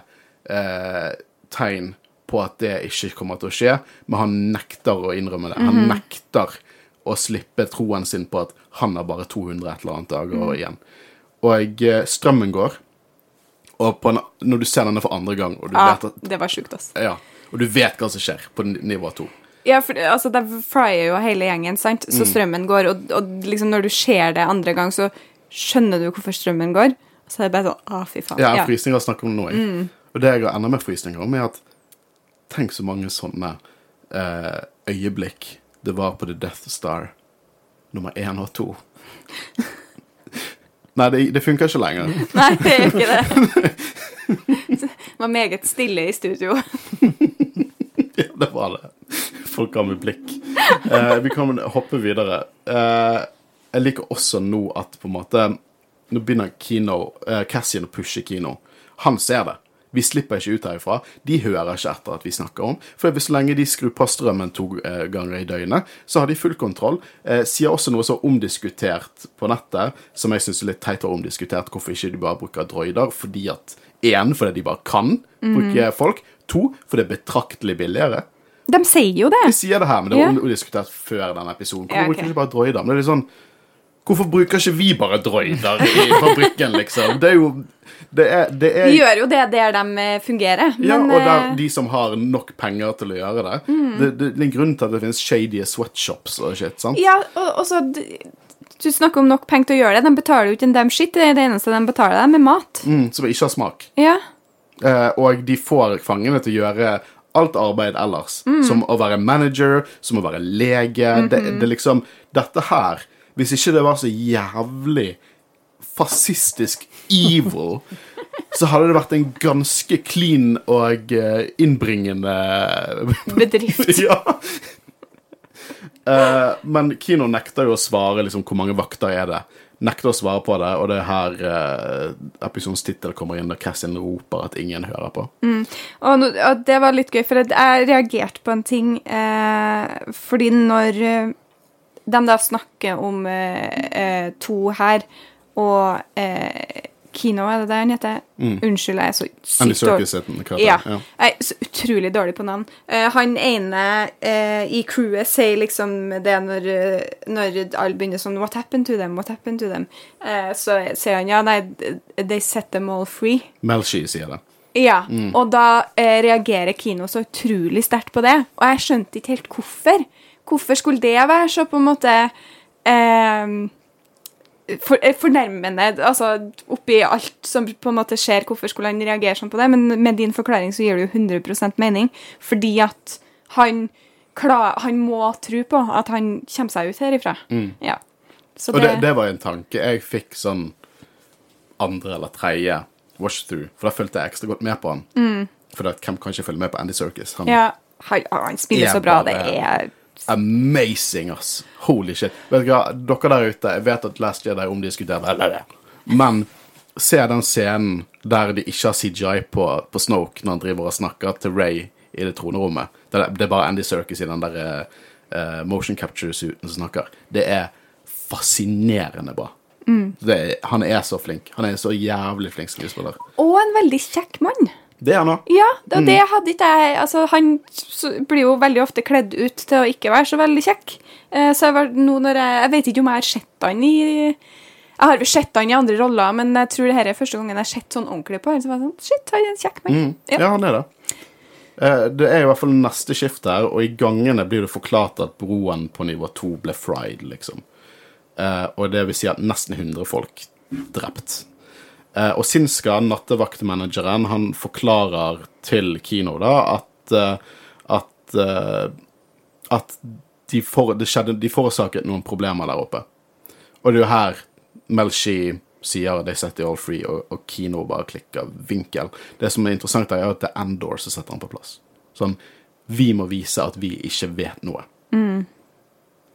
eh, tegn på at det ikke kommer til å skje, men han nekter å innrømme det. Han nekter å slippe troen sin på at han har bare 200 et eller annet dager igjen. Og eh, strømmen går, og på en, når du ser denne for andre gang, og du, Ja, vet at, det var sjukt, ass. ja, og du vet hva som skjer på nivå to Ja, for altså, det fryer jo hele gjengen, sant? Mm. Så strømmen går, og, og liksom når du ser det andre gang, så skjønner du hvorfor strømmen går. Så er det bare sånn Å, fy faen. Ja, Ja. frysninger snakker om nå. jeg. Og det jeg har enda mer frysninger om, er at tenk så mange sånne eh, øyeblikk det var på The Death Star nummer én og to. Nei, det, det funker ikke lenger. Nei, det er ikke det. Det var meget stille i studio. Ja, det var det. Folk ga meg blikk. Eh, vi kan hoppe videre. Eh, jeg liker også nå at på en måte Nå begynner Kino, eh, Cassian å pushe Kino. Han ser det. Vi slipper ikke ut herifra. De hører ikke etter at vi snakker om. For hvis så lenge de skrur på strømmen to eh, ganger i døgnet, så har de full kontroll. Eh, sier også noe så omdiskutert på nettet, som jeg syns er litt teit å omdiskutert, hvorfor ikke de bare bruker droider. Fordi at Én, fordi de bare kan bruke folk. To, for det er betraktelig billigere. De sier jo det. De sier det her, men det var yeah. omdiskutert før denne episoden. Hvorfor Ja, okay. ikke bare droider? Men det er litt sånn Hvorfor bruker ikke vi bare droider i fabrikken, liksom? Det er jo Det er, det er Vi gjør jo det der de eh, fungerer. ja, men, og der, eh, de som har nok penger til å gjøre det. Det, det, det er en grunn til at det finnes shady sweatshops og shit. sant? Ja, og, og så Du snakker om nok penger til å gjøre det. De betaler jo ikke en dem shit. Det er det eneste de betaler dem, er mat. Mm, som ikke har smak. Ja. Eh, og de får fangene til å gjøre alt arbeid ellers. Mm. Som å være manager, som å være lege. det, Mhm. det er liksom Dette her Hvis ikke det var så jævlig fascistisk evil, så hadde det vært en ganske clean og eh, innbringende Bedrift. ja. Uh, men Kino nekter jo å svare liksom, hvor mange vakter er det. Nekter å svare på det, og det er her uh, episodens tittel kommer inn, der Cassian roper at ingen hører på. Og, no, og det var litt gøy, for jeg- reagerte på en ting. uh, fordi når de da snakker om eh, eh, to her, og eh, Kino, er det det han heter? Unnskyld, jeg er så Andy sykt dårlig. Serkis heter den. Ja. ja. Jeg er så utrolig dårlig på navn. Eh, han ene eh, i crewet sier liksom det når, når alle begynner sånn What happened to them? What happened to them? Eh, så sier han ja, nei, they set them all free. Melshi sier det. Ja, og da reagerer Kino så utrolig sterkt på det. Og jeg skjønte ikke helt hvorfor. Hvorfor skulle det være så på en måte eh, for, fornærmende altså oppi alt som på en måte skjer, hvorfor skulle han reagere sånn på det? Men med din forklaring så gir det jo 100% mening, fordi at han, klar, han må tro på at han kommer seg ut herifra. Ja. Så Og det, det var en tanke jeg fikk sånn andre eller tredje wash-through, for da fulgte jeg ekstra godt med på han. For da, hvem kan ikke følge med på Andy Serkis? Han, ja, han, han spiller Er så bra. Det bare- er amazing, ass. Holy shit. Vet du hva, dere der ute, jeg vet at Last Jedi det Men se den scenen der de ikke har CGI på, på Snoke når han driver og snakker til Ray i det tronerommet. Det er, det er bare Andy Serkis i den der uh, motion capture-suiten som snakker. Det er fascinerende bra. Det er, han er så flink. Han er så jævlig flink skuespiller. Og en veldig kjekk mann. Det er han òg. Ja, og det hadde ikke jeg Altså, han blir jo veldig ofte kledd ut til å ikke være så veldig kjekk. Eh, så jeg var nå når jeg Jeg vet ikke om jeg har sett han i Jeg har sett han i andre roller, men jeg tror det her er første gangen jeg har sett sånn ordentlig på han. Så var jeg sånn, shit, han er en kjekk mann. Ja. Ja. han er det. Eh, Det er i hvert fall neste skift her, og i gangene blir det forklart at broen på nivå 2 ble fried, liksom. Eh, og det vil si at nesten 100 folk drept. Eh, og Sinska, nattevaktmanageren, han forklarer til Kino da at eh, at, eh, at de, for, det skjedde, de forårsaket noen problemer der oppe. Og det er jo her Melshi sier de setter all free', og, og Kino bare klikker vinkel. Det som er interessant, er at det er Endor som setter han på plass. Sånn, vi må vise at vi ikke vet noe.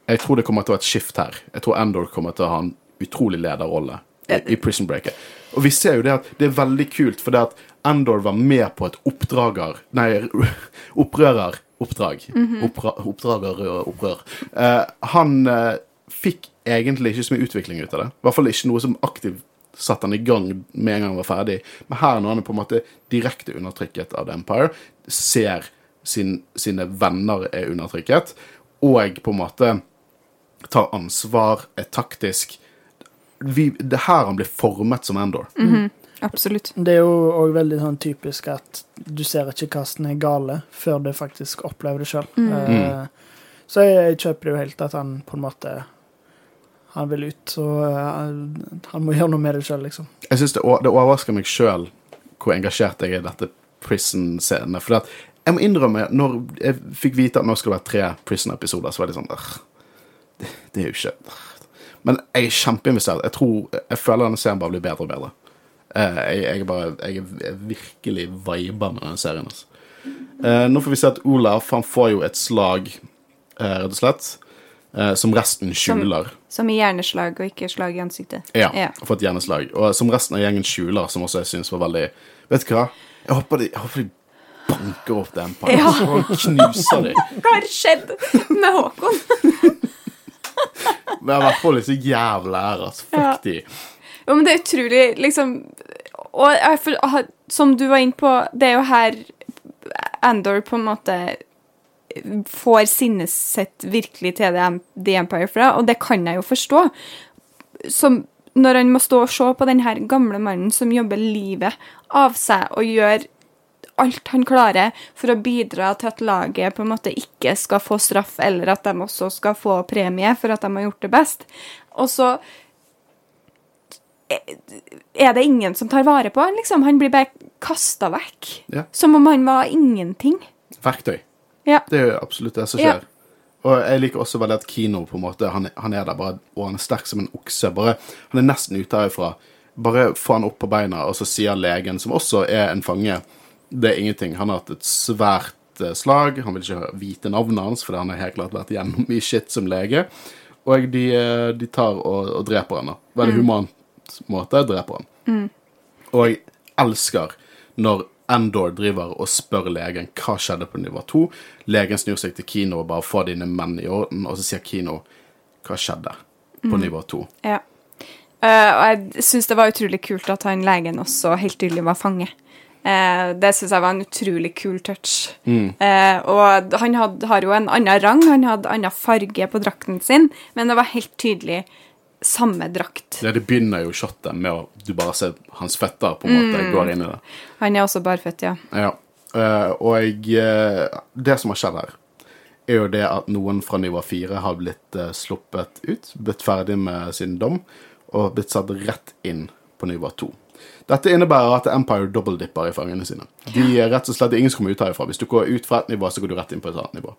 Jeg tror det kommer til å være et skift her. Jeg tror Endor kommer til å ha en utrolig lederrolle i, i Prison Breaker. Og vi ser jo det at det er veldig kult, for det at Endor var med på et oppdrager Nei, opprøreroppdrag. Oppra, oppdrager og opprør. Eh, han eh, fikk egentlig ikke så mye utvikling ut av det. I hvert fall ikke noe som aktivt satte han i gang med en gang han var ferdig. Men her, når han er på en måte direkte undertrykket av The Empire, ser sin, sine venner er undertrykket, og på en måte tar ansvar, er taktisk vi, Det er her han blir formet som Endor. Absolutt. Det er jo òg veldig sånn typisk at du ser ikke hva som er gale, før du faktisk opplever det sjøl. så jeg, jeg kjøper det jo helt at han på en måte Han vil ut, så uh, han må gjøre noe med det sjøl, liksom. Jeg synes det, det overrasker meg sjøl hvor engasjert jeg er i dette Prison-scenene. For at, jeg må innrømme, når jeg fikk vite at nå skal det være tre Prison-episoder, så var det sånn det, det er jo ikke åh». Men jeg er kjempeinvestert. Jeg tror, jeg føler denne serien bare blir bedre og bedre. Eh, Jeg, jeg, bare, jeg er virkelig viba med denne serien. Altså. Eh, nå får vi se at Olaf han får jo et slag, eh, rett og slett, som resten skjuler. Som i hjerneslag og ikke slag i ansiktet. Ja, Ja. har fått hjerneslag. Og som resten av gjengen skjuler, som også jeg syns var veldig Vet du hva? Jeg håper de, jeg håper de banker opp den pannen Ja. Og knuser de. Hva har skjedd med Håkon? Men i hvert fall ikke jævla ære, altså. Fuck Ja. de. Jo, men det er utrolig, liksom Og for, som du var inne på, det er jo her Andor på en måte får sinnet sitt virkelig til The Empire fra, og det kan jeg jo forstå. Som når han må stå og se på den her gamle mannen som jobber livet av seg og gjør alt han klarer for å bidra til at laget på en måte ikke skal få straff, eller at de også skal få premie for at de har gjort det best. Og så er det ingen som tar vare på han, liksom. Han blir bare kasta vekk. Ja. Som om han var ingenting. Verktøy. Ja. Det er jo absolutt det som Ja. skjer. Og jeg liker også veldig at Kino på en måte, han, han er der bare, og han er sterk som en okse. Bare, han er nesten ute herfra. Bare få han opp på beina, og så sier legen, som også er en fange, det er ingenting. Han har hatt et svært eh, slag. Han vil ikke vite navnet hans, fordi han har helt klart vært igjennom mye shit som lege. Og de, eh, de tar og, og dreper henne. Veldig humant måte dreper han. Og jeg elsker når Endor driver og spør legen hva skjedde på nivå 2. Legen snur seg til Kino og bare får dine menn i orden, og så sier Kino hva skjedde på nivå 2. Ja. Uh, og jeg syns det var utrolig kult at han legen også helt tydelig var fange. Eh, det syns jeg var en utrolig kul touch. Eh, og han had, har jo en annen rang, han hadde annen farge på drakten sin, men det var helt tydelig samme drakt. Det, det begynner jo shotet med å du bare ser hans fetter på en måte går inn i det. Han er også barføtt, ja. Ja. Eh, og eh, det som har skjedd her, er jo det at noen fra nivå 4 har blitt eh, sluppet ut, blitt ferdig med sin dom, og blitt satt rett inn på nivå 2. Dette innebærer at Empire dobbeltdipper i fangene sine. De er rett og slett ingen som kommer ut herifra. Hvis du går ut fra et nivå, så går du rett inn på et annet nivå.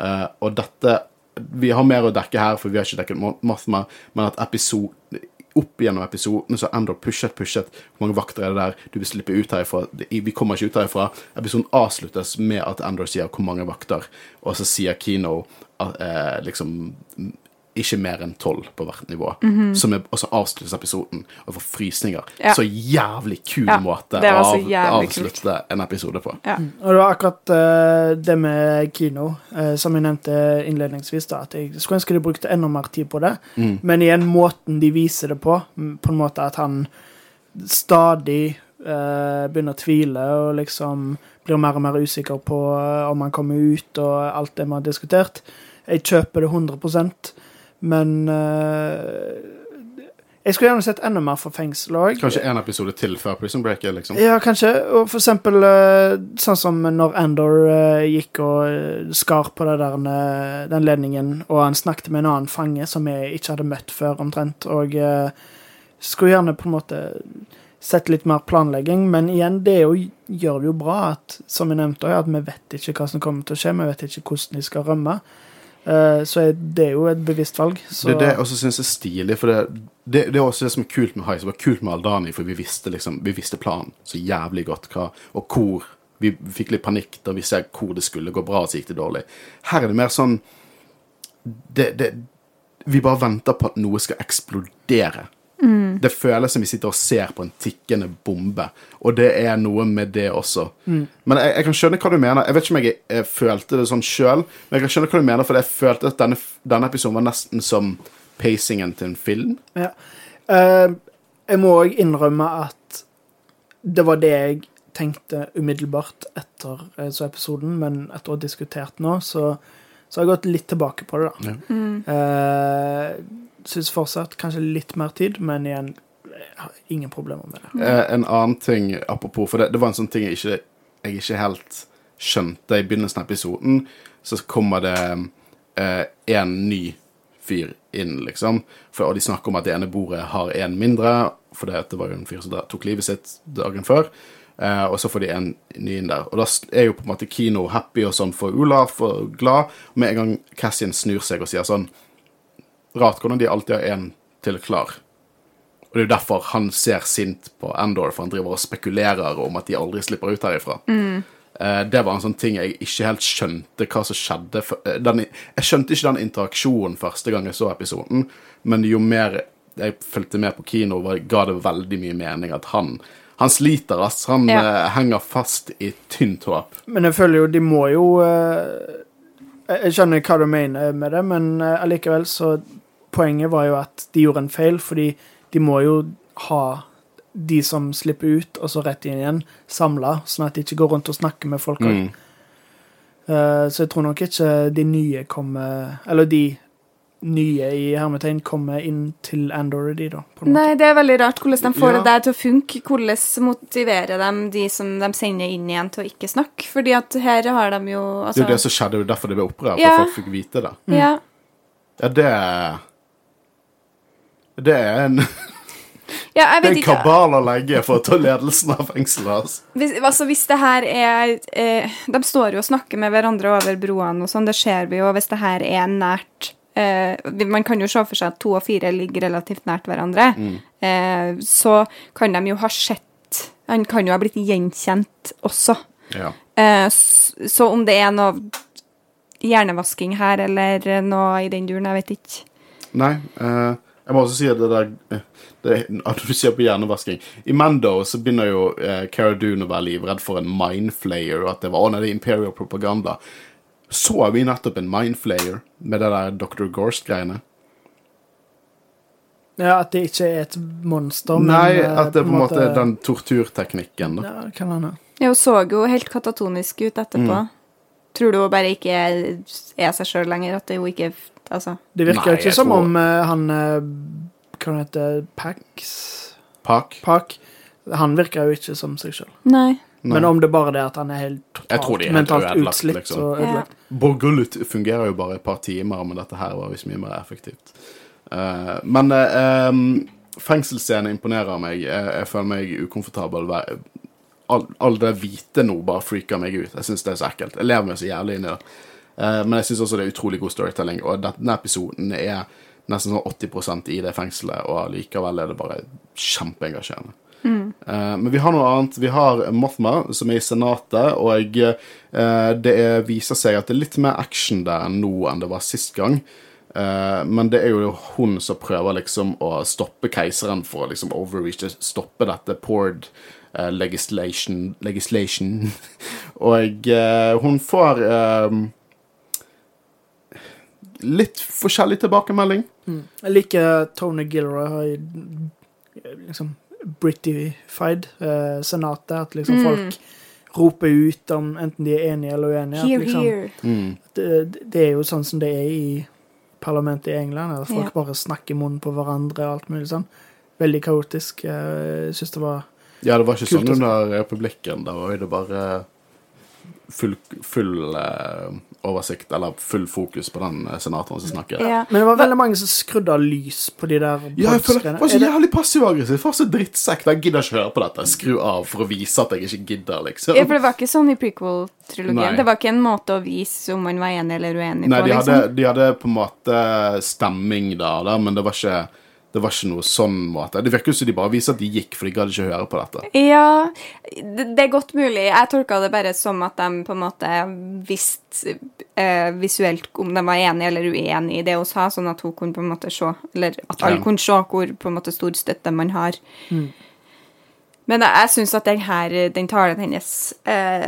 Uh, og dette Vi har mer å dekke her, for vi har ikke dekket Mathma, men at episode opp gjennom episoden så ender pushet, pushet. Hvor mange vakter er det der? Du vil slippe ut herifra. Vi kommer ikke ut herifra. Episoden avsluttes med at Endor sier 'hvor mange vakter', og så sier Kino at, eh, liksom ikke mer enn tolv på hvert nivå. Som er, og så avsluttes episoden og får frysninger. Ja. Så jævlig kul Ja, måte å avslutte en episode på. Ja. Og det var akkurat uh, det med kino, uh, som jeg nevnte innledningsvis, da, at jeg skulle ønske de brukte enda mer tid på det. Men igjen, måten de viser det på, på en måte at han stadig uh, begynner å tvile og liksom blir mer og mer usikker på om han kommer ut og alt det vi har diskutert. Jeg kjøper det 100 men eh, jeg skulle gjerne sett enda mer for fengsel òg. Kanskje en episode til før Prison Break liksom. Ja, kanskje. Og for eksempel eh, sånn som når Endor eh, gikk og skar på det der, den ledningen, og han snakket med en annen fange som jeg ikke hadde møtt før, omtrent, og skulle gjerne på en måte sett litt mer planlegging, men igjen, det jo, gjør det jo bra at, som jeg nevnte at vi vet ikke hva som kommer til å skje, vi vet ikke hvordan de skal rømme. Eh, så det er jo et bevisst valg. Så, Det er det jeg også syns er stilig, for det, det, det er også det som er kult med High, som var kult med Aldani, for vi visste liksom, vi visste planen så jævlig godt, hva, og hvor Vi fikk litt panikk da vi ser hvor det skulle gå bra, og så gikk det dårlig. Her er det mer sånn det, det, Vi bare venter på at noe skal eksplodere. Det føles som vi sitter og ser på en tikkende bombe, og det er noe med det også. Men jeg, jeg kan skjønne hva du mener. Jeg vet ikke om jeg, jeg følte det sånn sjøl, men jeg kan skjønne hva du mener, for jeg følte at denne, denne episoden var nesten som pacingen til en film. Ja. Uh, jeg må òg innrømme at det var det jeg tenkte umiddelbart etter så episoden, men etter å ha diskutert nå, så, så har jeg gått litt tilbake på det, da. Ja. Syns fortsatt kanskje litt mer tid, men igjen jeg har ingen problemer med det. Eh, en annen ting, apropos, for det, det var en sånn ting jeg ikke, jeg ikke helt skjønte i begynnelsen av episoden, så kommer det en ny fyr inn, liksom. For, og de snakker om at det ene bordet har en mindre, for det, det var jo en fyr som tok livet sitt dagen før. Eh, og så får de en ny inn der. Og da er jo på en måte kino happy og sånn for Olaf og glad. Med en gang Cassian snur seg og sier sånn Rart hvordan de alltid har en til klar. Og det er jo derfor han ser sint på Endor, for han driver og spekulerer om at de aldri slipper ut herifra. Mm. det var en sånn ting jeg ikke helt skjønte hva som skjedde. Eh, den, jeg skjønte ikke den interaksjonen første gang jeg så episoden, men jo mer jeg fulgte med på kino, var, ga det veldig mye mening at han han sliter, ass. Han Ja. eh, henger fast i tynt håp. Men jeg føler jo de må jo eh, Jeg skjønner hva du mener med det, men allikevel så Poenget var jo at de gjorde en feil, fordi de må jo ha de som slipper ut, og så rett inn igjen, samla, sånn at de ikke går rundt og snakker med folk. Mm. så jeg tror nok ikke de nye kommer Eller de nye i hermetegn kommer inn til Andor, de, da. På en måte. Nei, det er veldig rart hvordan de får Ja. det der til å funke. Hvordan motiverer de de som de sender inn igjen, til å ikke snakke? Fordi at her har de jo Det altså, er jo det som skjedde, det er derfor det ble opprør, for Ja. folk fikk vite det. Ja. Ja, det Det er en, ja, det er en kabal å legge for å ta ledelsen av fengselet. Altså. Hvis, altså, hvis det her er eh, De står jo og snakker med hverandre over broene og sånn, det ser vi jo. Hvis det her er nært eh, Man kan jo se for seg at to og fire ligger relativt nært hverandre. Eh, så kan de jo ha sett Han kan jo ha blitt gjenkjent også. Ja. Eh, s- så om det er noe hjernevasking her, eller noe i den duren, jeg vet ikke. Nei, eh, jeg må også si at det der det, At du ser på hjernevasking I Mando så begynner jo eh, Cara Dune å være livredd for en mindflayer, og at det var å, nei, det er Imperial propaganda. Så vi nettopp en mindflayer med det der Dr. Gorst-greiene? Ja, At det ikke er et monster, men Nei, eh, at det er på en måte den torturteknikken. da. Ja, det kan hende. Ja, Hun så jo helt katatonisk ut etterpå. Tror du hun bare ikke er, er seg sjøl lenger? At det jo ikke Altså. Det virker Nei, ikke som tror- om uh, han eh, Hva han heter Pax? Pak? Park. Han virker jo ikke som seg sjøl. Nei. Nei. Men om det bare er det at han er helt Jeg tror totalt de er helt mentalt ødelagt, utslitt liksom. og Ja. Borgullet fungerer jo bare et par timer, men dette her var visst mye mer effektivt. Uh, men uh, um, fengselsscenen imponerer meg. Jeg, jeg føler meg ukomfortabel. All, all det hvite nå bare freaker meg ut. Jeg syns det er så ekkelt. Jeg lever meg så jævlig inn i det. Eh, men jeg syns også det er utrolig god storytelling, og denne episoden er nesten sånn 80% i det fengselet, og likevel er det bare kjempeengasjerende. Mm. men vi har noe annet. Vi har Mothma, som er i Senatet, og eh, det er, viser seg at det er litt mer action der nå enn det var sist gang. Men det er jo hun som prøver liksom å stoppe keiseren for å liksom overreach, stoppe dette Pord legislation, legislation. og hun får litt forskjellig tilbakemelding. Jeg liker Tony Gilroy har liksom Britified eh, senatet. At liksom folk roper ut om enten de er enige eller uenige. At, liksom, here. Det, det er jo sånn som det er i parlamentet i England. At folk yeah. bare snakker i munnen på hverandre og alt mulig sånn. Veldig kaotisk. Jeg syns det var Ja, det var ikke Kult sånn under republikken. Da var det bare full, full uh, oversikt, eller full fokus på den eh, senatoren som snakker. Ja. Men det var veldig mange som skrudde av lys på de der Ja, jeg føler det var så jævlig passiv-aggressiv. For så drittsekk. Jeg gidder ikke høre på dette. Skru av for å vise at jeg ikke gidder, liksom. Ja, for det var ikke sånn i prequel-trilogien. Det var ikke en måte å vise om man var enig eller uenig Nei, på. de liksom. de hadde på en måte stemming da, da men det var ikke det var ikke noe sånn måte. Det virker som de bare viser at de gikk, for de gadd ikke høre på dette. Ja, det, er godt mulig. Jeg tolka det bare som at de på en måte visste eh, visuelt om de var enige eller uenige i det hun sa, sånn at hun kunne på en måte se, eller at alle Ja. kunne se hvor på en måte stor støtte man har. Men jeg, jeg syns at den her, den talen hennes eh,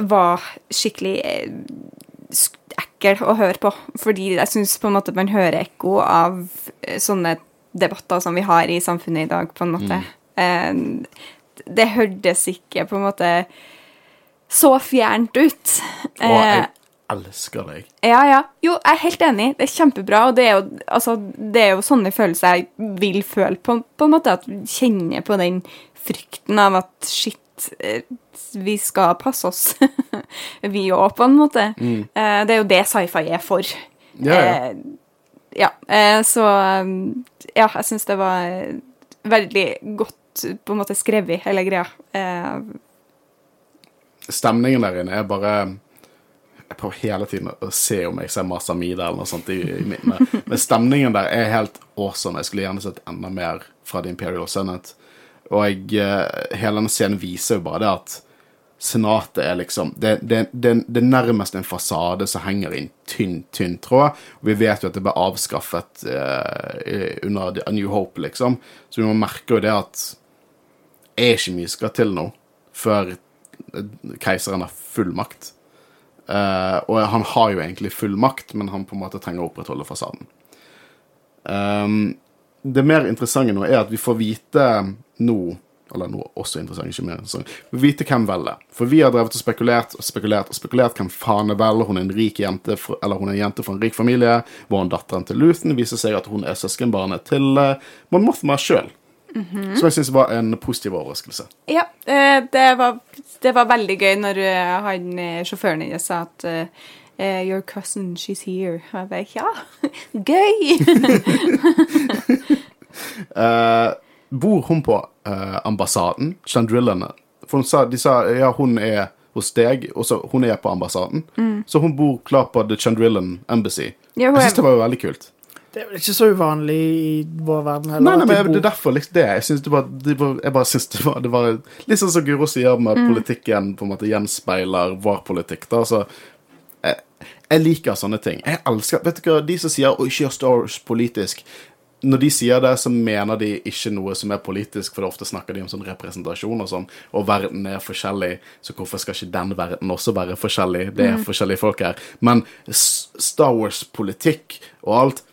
var skikkelig eh, ekkel å høre på. Fordi jeg syns på en måte man hører ekko av eh, sånne debatter som vi har i samfunnet i dag, på en måte. Eh, det hørtes ikke på en måte så fjernt ut. Og jeg Eh, elsker deg. ja, ja. Jo, jeg er helt enig. Det er kjempebra. Og det er jo, altså, det er jo sånne følelser jeg vil føle på, på en måte. At kjenne på den frykten av at shit, eh, vi skal passe oss. vi òg, på en måte. Mm. det er jo det sci-fi er for. Ja, ja. Eh, ja. Eh, så ja, jeg syns det var eh, veldig godt på en måte skrevet, hele greia. Eh, Stemningen der inne er bare Jeg prøver hele tiden å se om jeg ser Masamida eller noe sånt i, i midten. Men stemningen der er helt awesome. Jeg skulle gjerne sett enda mer fra The Imperial Senate. Og jeg, hele denne scenen viser jo bare det at Senatet er liksom det, det, det, det nærmest en fasade som henger i en tynn, tynn tråd. Og vi vet jo at det ble avskaffet eh, under A New Hope, liksom. Så vi må merke jo det at er ikke mye skal til nå før eh, keiseren har full makt. Eh, og han har jo egentlig full makt, men han på en måte trenger å opprettholde fasaden. Um, det mer interessante nå er at vi får vite nå Eller noe også interessant, ikke mer interessant. Vi vite hvem Vel er. For vi har drevet og spekulert og spekulert og spekulert hvem faen er Vel. Hun er en rik jente, fra- eller hun er en jente fra en rik familie. Var hun datteren til Luthen? Viser seg at hun er søskenbarnet til uh, Mon Mothma sjøl. Som jeg syns var en positiv overraskelse. Ja, eh, det var, det var veldig gøy når eh, han, sjåføren hennes sa at eh, Your cousin, she's here. Og jeg bare Ja, gøy! uh, bor hun på eh, ambassaden, Chandrillene? For hun sa, de sa ja, hun er hos deg, og så hun er på ambassaden. Så hun bor klar på The Chandrillan Embassy. Ja, jeg syns det var jo veldig kult. Det er vel ikke så uvanlig i vår verden heller. Nei, nei, men de Det er derfor liksom det. Jeg, synes det var, det var, jeg bare syns det var, det var Litt sånn som Guro sier med at politikken på en måte gjenspeiler vår politikk. da, så jeg, jeg liker sånne ting. Jeg elsker Vet du hva, de som sier 'å, ikke gjør Star Wars politisk' Når de sier det, så mener de ikke noe som er politisk, for ofte snakker de om sånn representasjon og sånn, og verden er forskjellig, så hvorfor skal ikke den verden også være forskjellig? Det er forskjellige folk her. Men Star Wars-politikk og alt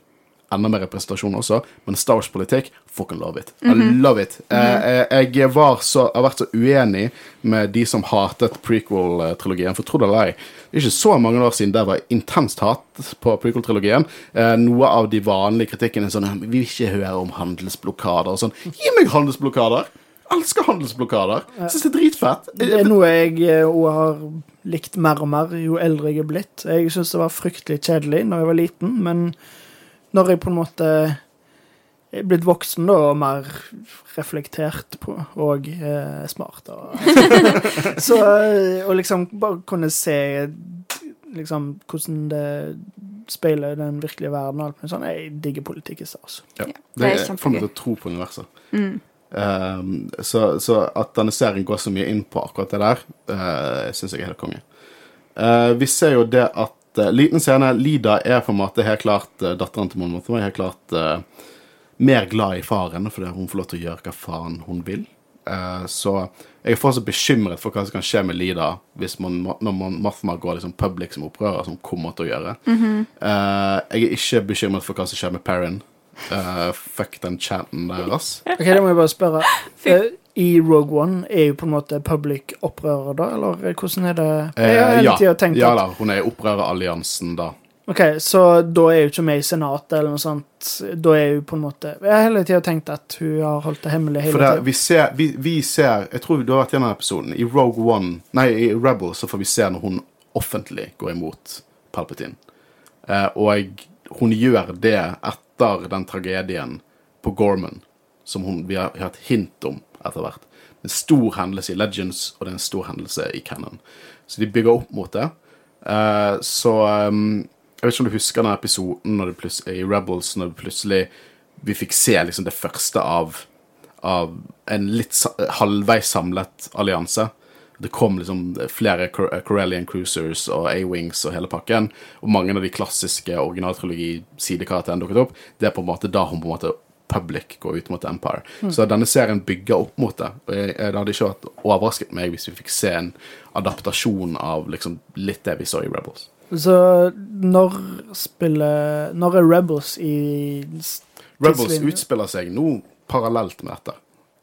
enda mer representasjon også, men Star Wars-politikk, fucking love it. I love it. Eh, eh, jeg var så, har vært så uenig med de som hatet prequel-trilogien, for tro det eller ei, det er ikke så mange år siden det var intenst hat på prequel-trilogien. Eh, noe av de vanlige kritikkene er sånn Vi vil ikke høre om handelsblokader og sånn. Gi meg handelsblokader! Elsker handelsblokader. Syns det er dritfett. Det er noe jeg òg også har likt mer og mer jo eldre jeg er blitt. Jeg syns det var fryktelig kjedelig når jeg var liten, men når jeg på en måte er blitt voksen da, og mer reflektert på, og eh, smart og Så eh, Og liksom bare kunne se liksom hvordan det speiler den virkelige verden og alt mulig sånn. Jeg digger politikk i sted, altså. Ja. det er er får meg til å tro på universet. Um, så, så at denne serien går så mye inn på akkurat det der, uh, syns jeg er helt konge. Uh, vi ser jo det at uh, Liten scene. Lida er på en måte helt klart uh, datteren til Mon Mothma. er helt klart uh, mer glad i faren fordi hun får lov til å gjøre hva faen hun vil. Uh, så jeg er fortsatt bekymret for hva som kan skje med Lida hvis man, når man, Mathma går liksom public som opprører, som hun kommer til å gjøre. Uh, jeg er ikke bekymret for hva som skjer med Perrin. Uh, fuck den chatten deres. Ok, Det må jeg bare spørre. Uh, I Rogue One er jo på en måte public opprører, da? Eller hvordan er det? Jeg har Eh, hele ja, tiden tenkt ja da, hun er opprøreralliansen da. Ok, Så da er hun ikke med i Senatet eller noe sånt? Da er hun på en måte Jeg har hele tida tenkt at hun har holdt det hemmelig hele For det, tida. vi, ser, vi, vi ser Jeg tror du har vært gjennom episoden. I Rogue One Nei, i Rebel så får vi se når hun offentlig går imot Palpatine. Eh, og hun gjør det etter den tragedien på Gorman som hun, vi har hatt hint om etter hvert. Det er En stor hendelse i Legends, og det er en stor hendelse i Canon. Så de bygger opp mot det. Uh, så um, Jeg vet ikke om du husker den episoden i Rebels når det plutselig vi fikk se liksom det første av, av en litt halvveis samlet allianse. Det kom liksom flere Corellian Cruisers og A-Wings og hele pakken. Og mange av de klassiske originaltrilogi-sidekarakterene dukket opp. Det er på en måte da hun på en måte public går ut mot Empire. Så denne serien bygger opp mot det. Og jeg, det hadde ikke vært overrasket meg hvis vi fikk se en adaptasjon av liksom litt det vi så i Rebels. Så når spiller Når er Rebels i Rebels utspiller seg nå parallelt med dette.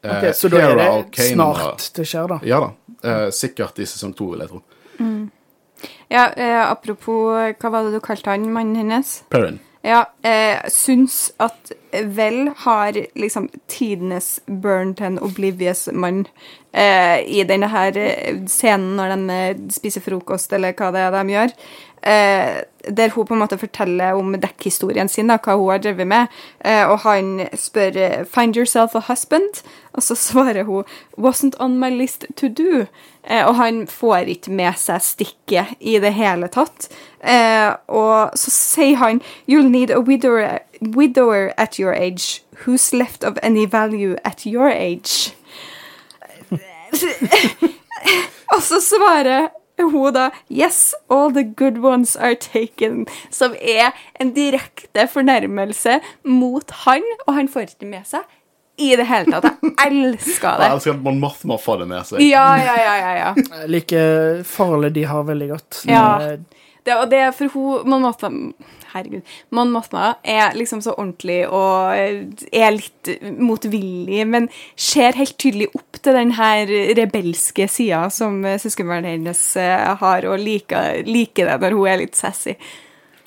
Eh, så da er det snart det skjer, da? Ja da. Eh, sikkert i sesong to, vil jeg tro. Ja, eh, apropos, hva var det du kalte han, mannen hennes? Perrin. Ja, eh, syns at Vel har liksom tidenes burn to an oblivious mann eh, i denne her eh, scenen når de eh, spiser frokost, eller hva det er de gjør. Eh, der hun på en måte forteller om dekkhistorien sin, da, hva hun har drevet med. Eh, og han spør 'Find yourself a husband', og så svarer hun 'Wasn't on my list to do'. Eh, og han får ikke med seg stikket i det hele tatt. Eh, og så sier han 'You'll need a widower, widower at your age. Who's left of any value at your age?' og så svarer hun da 'Yes, all the good ones are taken', som er en direkte fornærmelse mot han, og han får ikke med seg i det hele tatt. Jeg elsker det. Jeg elsker at man Mothma får det med seg. Ja, ja, ja, ja, ja. Jeg liker forholdet de har veldig godt. Ja. Det, og det er for hun Mon Mothma Herregud. Man Mothma er liksom så ordentlig og er litt motvillig, men ser helt tydelig opp til den her rebelske sida som søskenbarnet hennes eh, har, og liker, liker det når hun er litt sassy.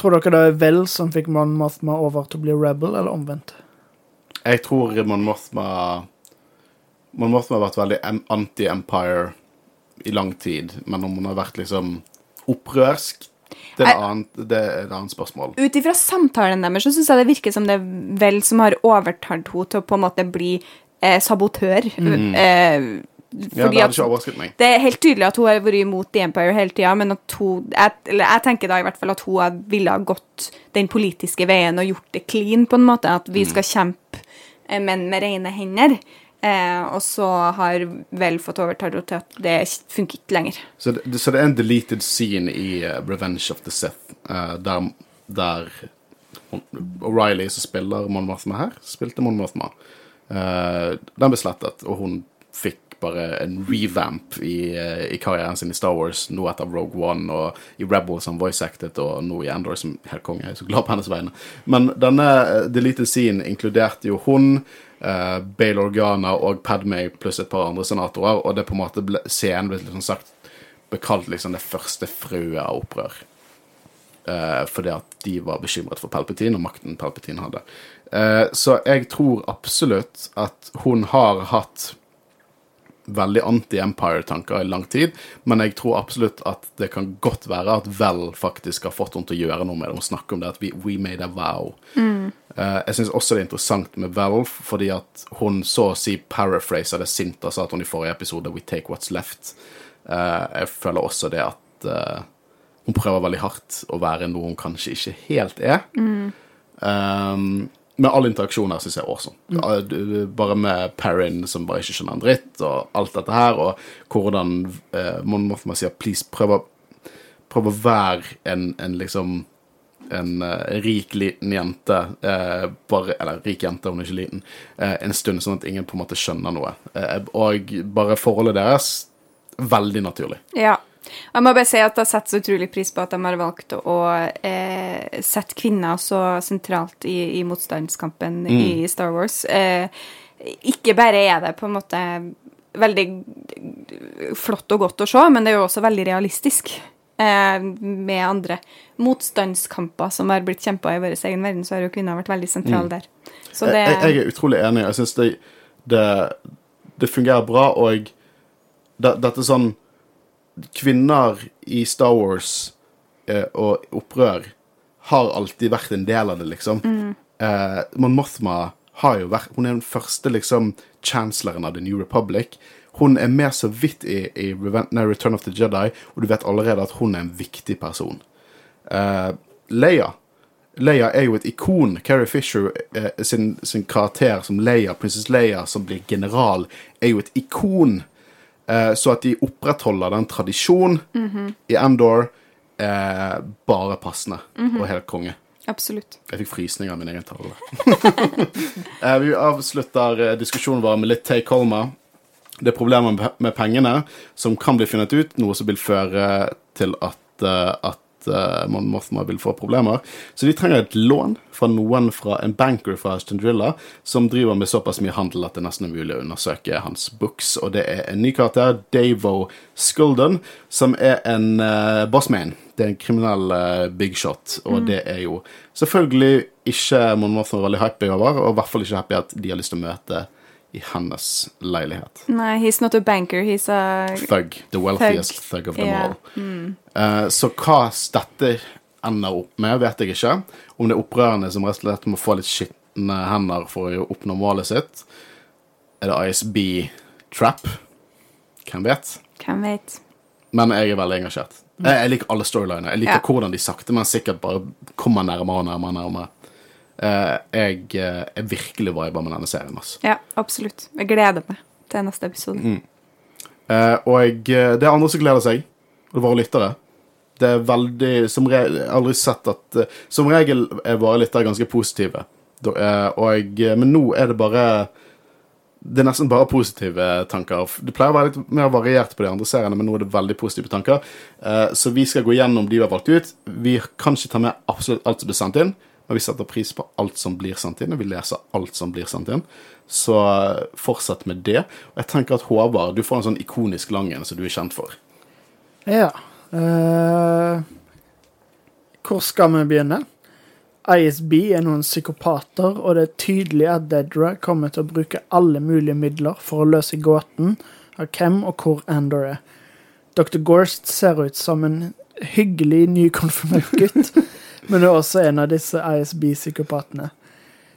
Tror dere det er Vel som fikk Mon Mothma over til å bli rebel, eller omvendt? Jeg tror Mon Mothma Mon Mothma har vært veldig anti-Empire i lang tid, men om hun har vært liksom opprørsk, det er et annet, det er et annet spørsmål. Ut ifra samtalen deres så syns jeg det virker som det er vel som har overtalt henne til å på en måte bli eh, sabotør. Eh, Mm. Ja, det hadde ikke overrasket meg. Det er helt tydelig at hun har vært imot The Empire hele tida, men at hun jeg, eller jeg tenker da i hvert fall at hun ville ha gått den politiske veien og gjort det clean, på en måte. At vi skal kjempe, menn men med rene hender. Eh, og så har vel fått overtalt til at det funker ikke lenger. Så det, så det er en deleted scene i eh, Revenge of the Sith, eh, der, der O'Reilly, som spiller Mon Mothma her, spilte Mon Mothma. Eh, den ble slettet, og hun fikk bare en revamp i, eh, i karrieren sin i Star Wars, nå etter Rogue One, og i Rebels som voice acted, og nå i Endor som helt konge. Jeg er så glad på hennes vegne. Men denne eh, deleted scene inkluderte jo hun, uh, Bale Organa og Padme pluss et par andre senatorer, og det på en måte ble, scenen ble liksom sagt bekalt liksom det første frøet av opprør. Uh, fordi at de var bekymret for Palpatine og makten Palpatine hadde. Uh, så jeg tror absolutt at hun har hatt veldig anti-Empire-tanker i lang tid, men jeg tror absolutt at det kan godt være at Vel faktisk har fått henne til å gjøre noe med det. Hun snakker om det at we, we made a vow. Eh, jeg syns også det er interessant med Valve, fordi at hun så å si paraphraser det Sinta sa at hun i forrige episode, We take what's left. Eh, jeg føler også det at eh, hun prøver veldig hardt å være noe hun kanskje ikke helt er. Um, med all interaksjon her syns jeg er awesome. Ja, Bare med Perrin som bare ikke skjønner en dritt, og alt dette her, og hvordan uh, Mon Mothma sier please, prøv å, prøv å være en, en liksom en uh, rik, liten jente uh, bare, Eller rik jente, hun er ikke liten. Uh, en stund, sånn at ingen på en måte skjønner noe. Og bare forholdet deres veldig naturlig. Ja. Jeg må bare si at jeg setter så utrolig pris på at de har valgt å sette kvinner så sentralt i, i motstandskampen i Star Wars. Ikke bare er det på en måte veldig flott og godt å se, men det er jo også veldig realistisk. Eh, med andre motstandskamper som har blitt kjempa i vår egen verden, så har jo kvinner vært veldig sentrale der. Så det Jeg, jeg er utrolig enig. Jeg syns det, det, det fungerer bra, og det, dette er sånn Kvinner i Star Wars eh, og opprør har alltid vært en del av det, liksom. Eh, Mon Mothma har jo vært Hun er den første liksom chancelleren av The New Republic. Hun er med så vidt i, i Return of the Jedi, og du vet allerede at hun er en viktig person. Uh, Leia Leia er jo et ikon. Carrie Fisher eh, sin, sin karakter som Leia, prinsesse Leia, som blir general, er jo et ikon. Eh, så at de opprettholder den tradisjonen i Endor, eh, bare passende og helt konge. Absolutt. Jeg fikk frysninger av min egen tale. eh, vi avslutter eh, diskusjonen vår med litt take home. Det er problemer med, pengene som kan bli funnet ut, noe som vil føre til at, eh, at eh, Mon Mothma vil få problemer. Så de trenger et lån fra noen fra en banker fra Stendrilla som driver med såpass mye handel at det nesten er mulig å undersøke hans books. Og det er en ny karakter, Davo Skulden, som er en uh, bossman. Det er en kriminell uh, big shot, og det er jo selvfølgelig ikke Mon Mothma veldig happy over, og i hvert fall ikke happy at de har lyst til å møte i hennes leilighet. Nei, he's not a banker, he's a Thug. The wealthiest thug, of them yeah. all. Eh, så hva dette ender opp med, vet jeg ikke. Om det er opprørerne som rett og slett må få litt skitne hender for å oppnå målet sitt. Er det ISB trap? Hvem vet? Hvem vet? Men jeg er veldig engasjert. Jeg, jeg liker alle storyliner. Jeg liker Ja. hvordan de sakte, men sikkert bare kommer nærmere og nærmere. nærmere. Eh, jeg eh, er virkelig viber med denne serien. Altså. Ja, absolutt. Jeg gleder meg til neste episode. Eh, og eh, det er andre som gleder seg, og det er våre lyttere. Det er veldig Som regel Jeg har aldri sett at eh, Som regel er våre lyttere ganske positive. Eh, og, eh, men nå er det bare Det er nesten bare positive tanker. Det pleier å være litt mer variert på de andre seriene, men nå er det veldig positive tanker. Eh, så vi skal gå gjennom de vi har valgt ut. Vi kan ikke ta med absolutt alt som blir sendt inn, men vi setter pris på alt som blir sendt inn, og vi leser alt som blir sendt inn. Så eh, fortsett med det. Og jeg tenker at Håvard, du får en sånn ikonisk lang en som du er kjent for. Ja. Uh, hvor skal vi begynne? ISB er noen psykopater, og det er tydelig at Dedra kommer til å bruke alle mulige midler for å løse gåten av hvem og hvor Andor er. Dr. Gorst ser ut som en hyggelig nykonfirmert gutt, men er også en av disse ISB-psykopatene.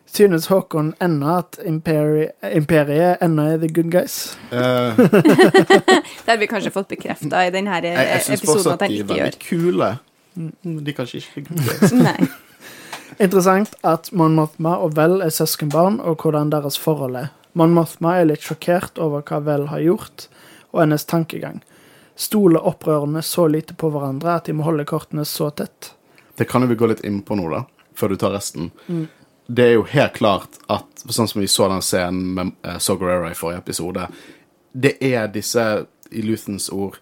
Synes Håkon ennå at imperi imperiet ennå er the good guys? Uh, Det har vi kanskje fått bekrefta i denne jeg jeg syns episoden at de jeg er ikke gjør. veldig kule. Mm, De er kanskje ikke good guys. Interessant at Mon Mothma og Vel er søskenbarn, og hvordan deres forhold er. Mon Mothma er litt sjokkert over hva Vel har gjort, og hennes tankegang. Stoler opprørerne så lite på hverandre at de må holde kortene så tett? Det kan jo vi gå litt inn på nå, da, før du tar resten. Det er jo helt klart at, sånn som vi så den scenen med uh, Saw Gerrera i forrige episode, det er disse, i Luthens ord,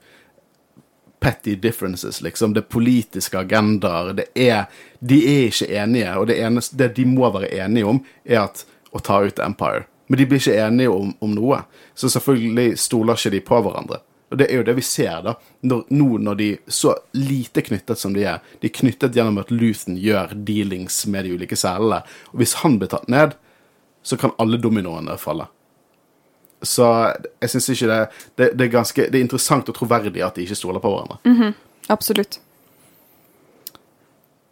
petty differences, liksom. Det er politiske agendaer. Det er De er ikke enige, og det eneste det de må være enige om, er at å ta ut Empire. Men de blir ikke enige om, om noe. Så selvfølgelig stoler ikke de på hverandre. Og det er jo det vi ser, da. Når, nå når de så lite knyttet som de er. De er knyttet gjennom at Luthen gjør dealings med de ulike selene. Og hvis han blir tatt ned, så kan alle dominoene falle. Så jeg syns ikke det, det Det er ganske Det er interessant og troverdig at de ikke stoler på hverandre. Absolutt.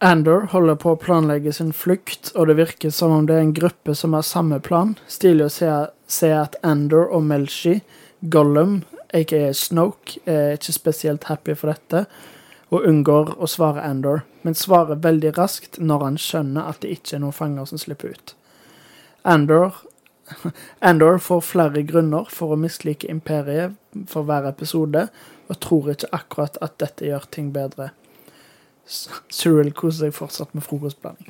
Andor holder på å planlegge sin flukt, og det virker som om det er en gruppe som har samme plan. Stilig å se, se at Andor og Melshi, Gollum, aka Snoke, er ikke spesielt happy for dette. og unngår å svare Andor, men svarer veldig raskt når han skjønner at det ikke er noen fanger som slipper ut. Andor, Andor får flere grunner for å mislike Imperiet for hver episode, og tror ikke akkurat at dette gjør ting bedre. Cyril koser seg fortsatt med frokostblanding.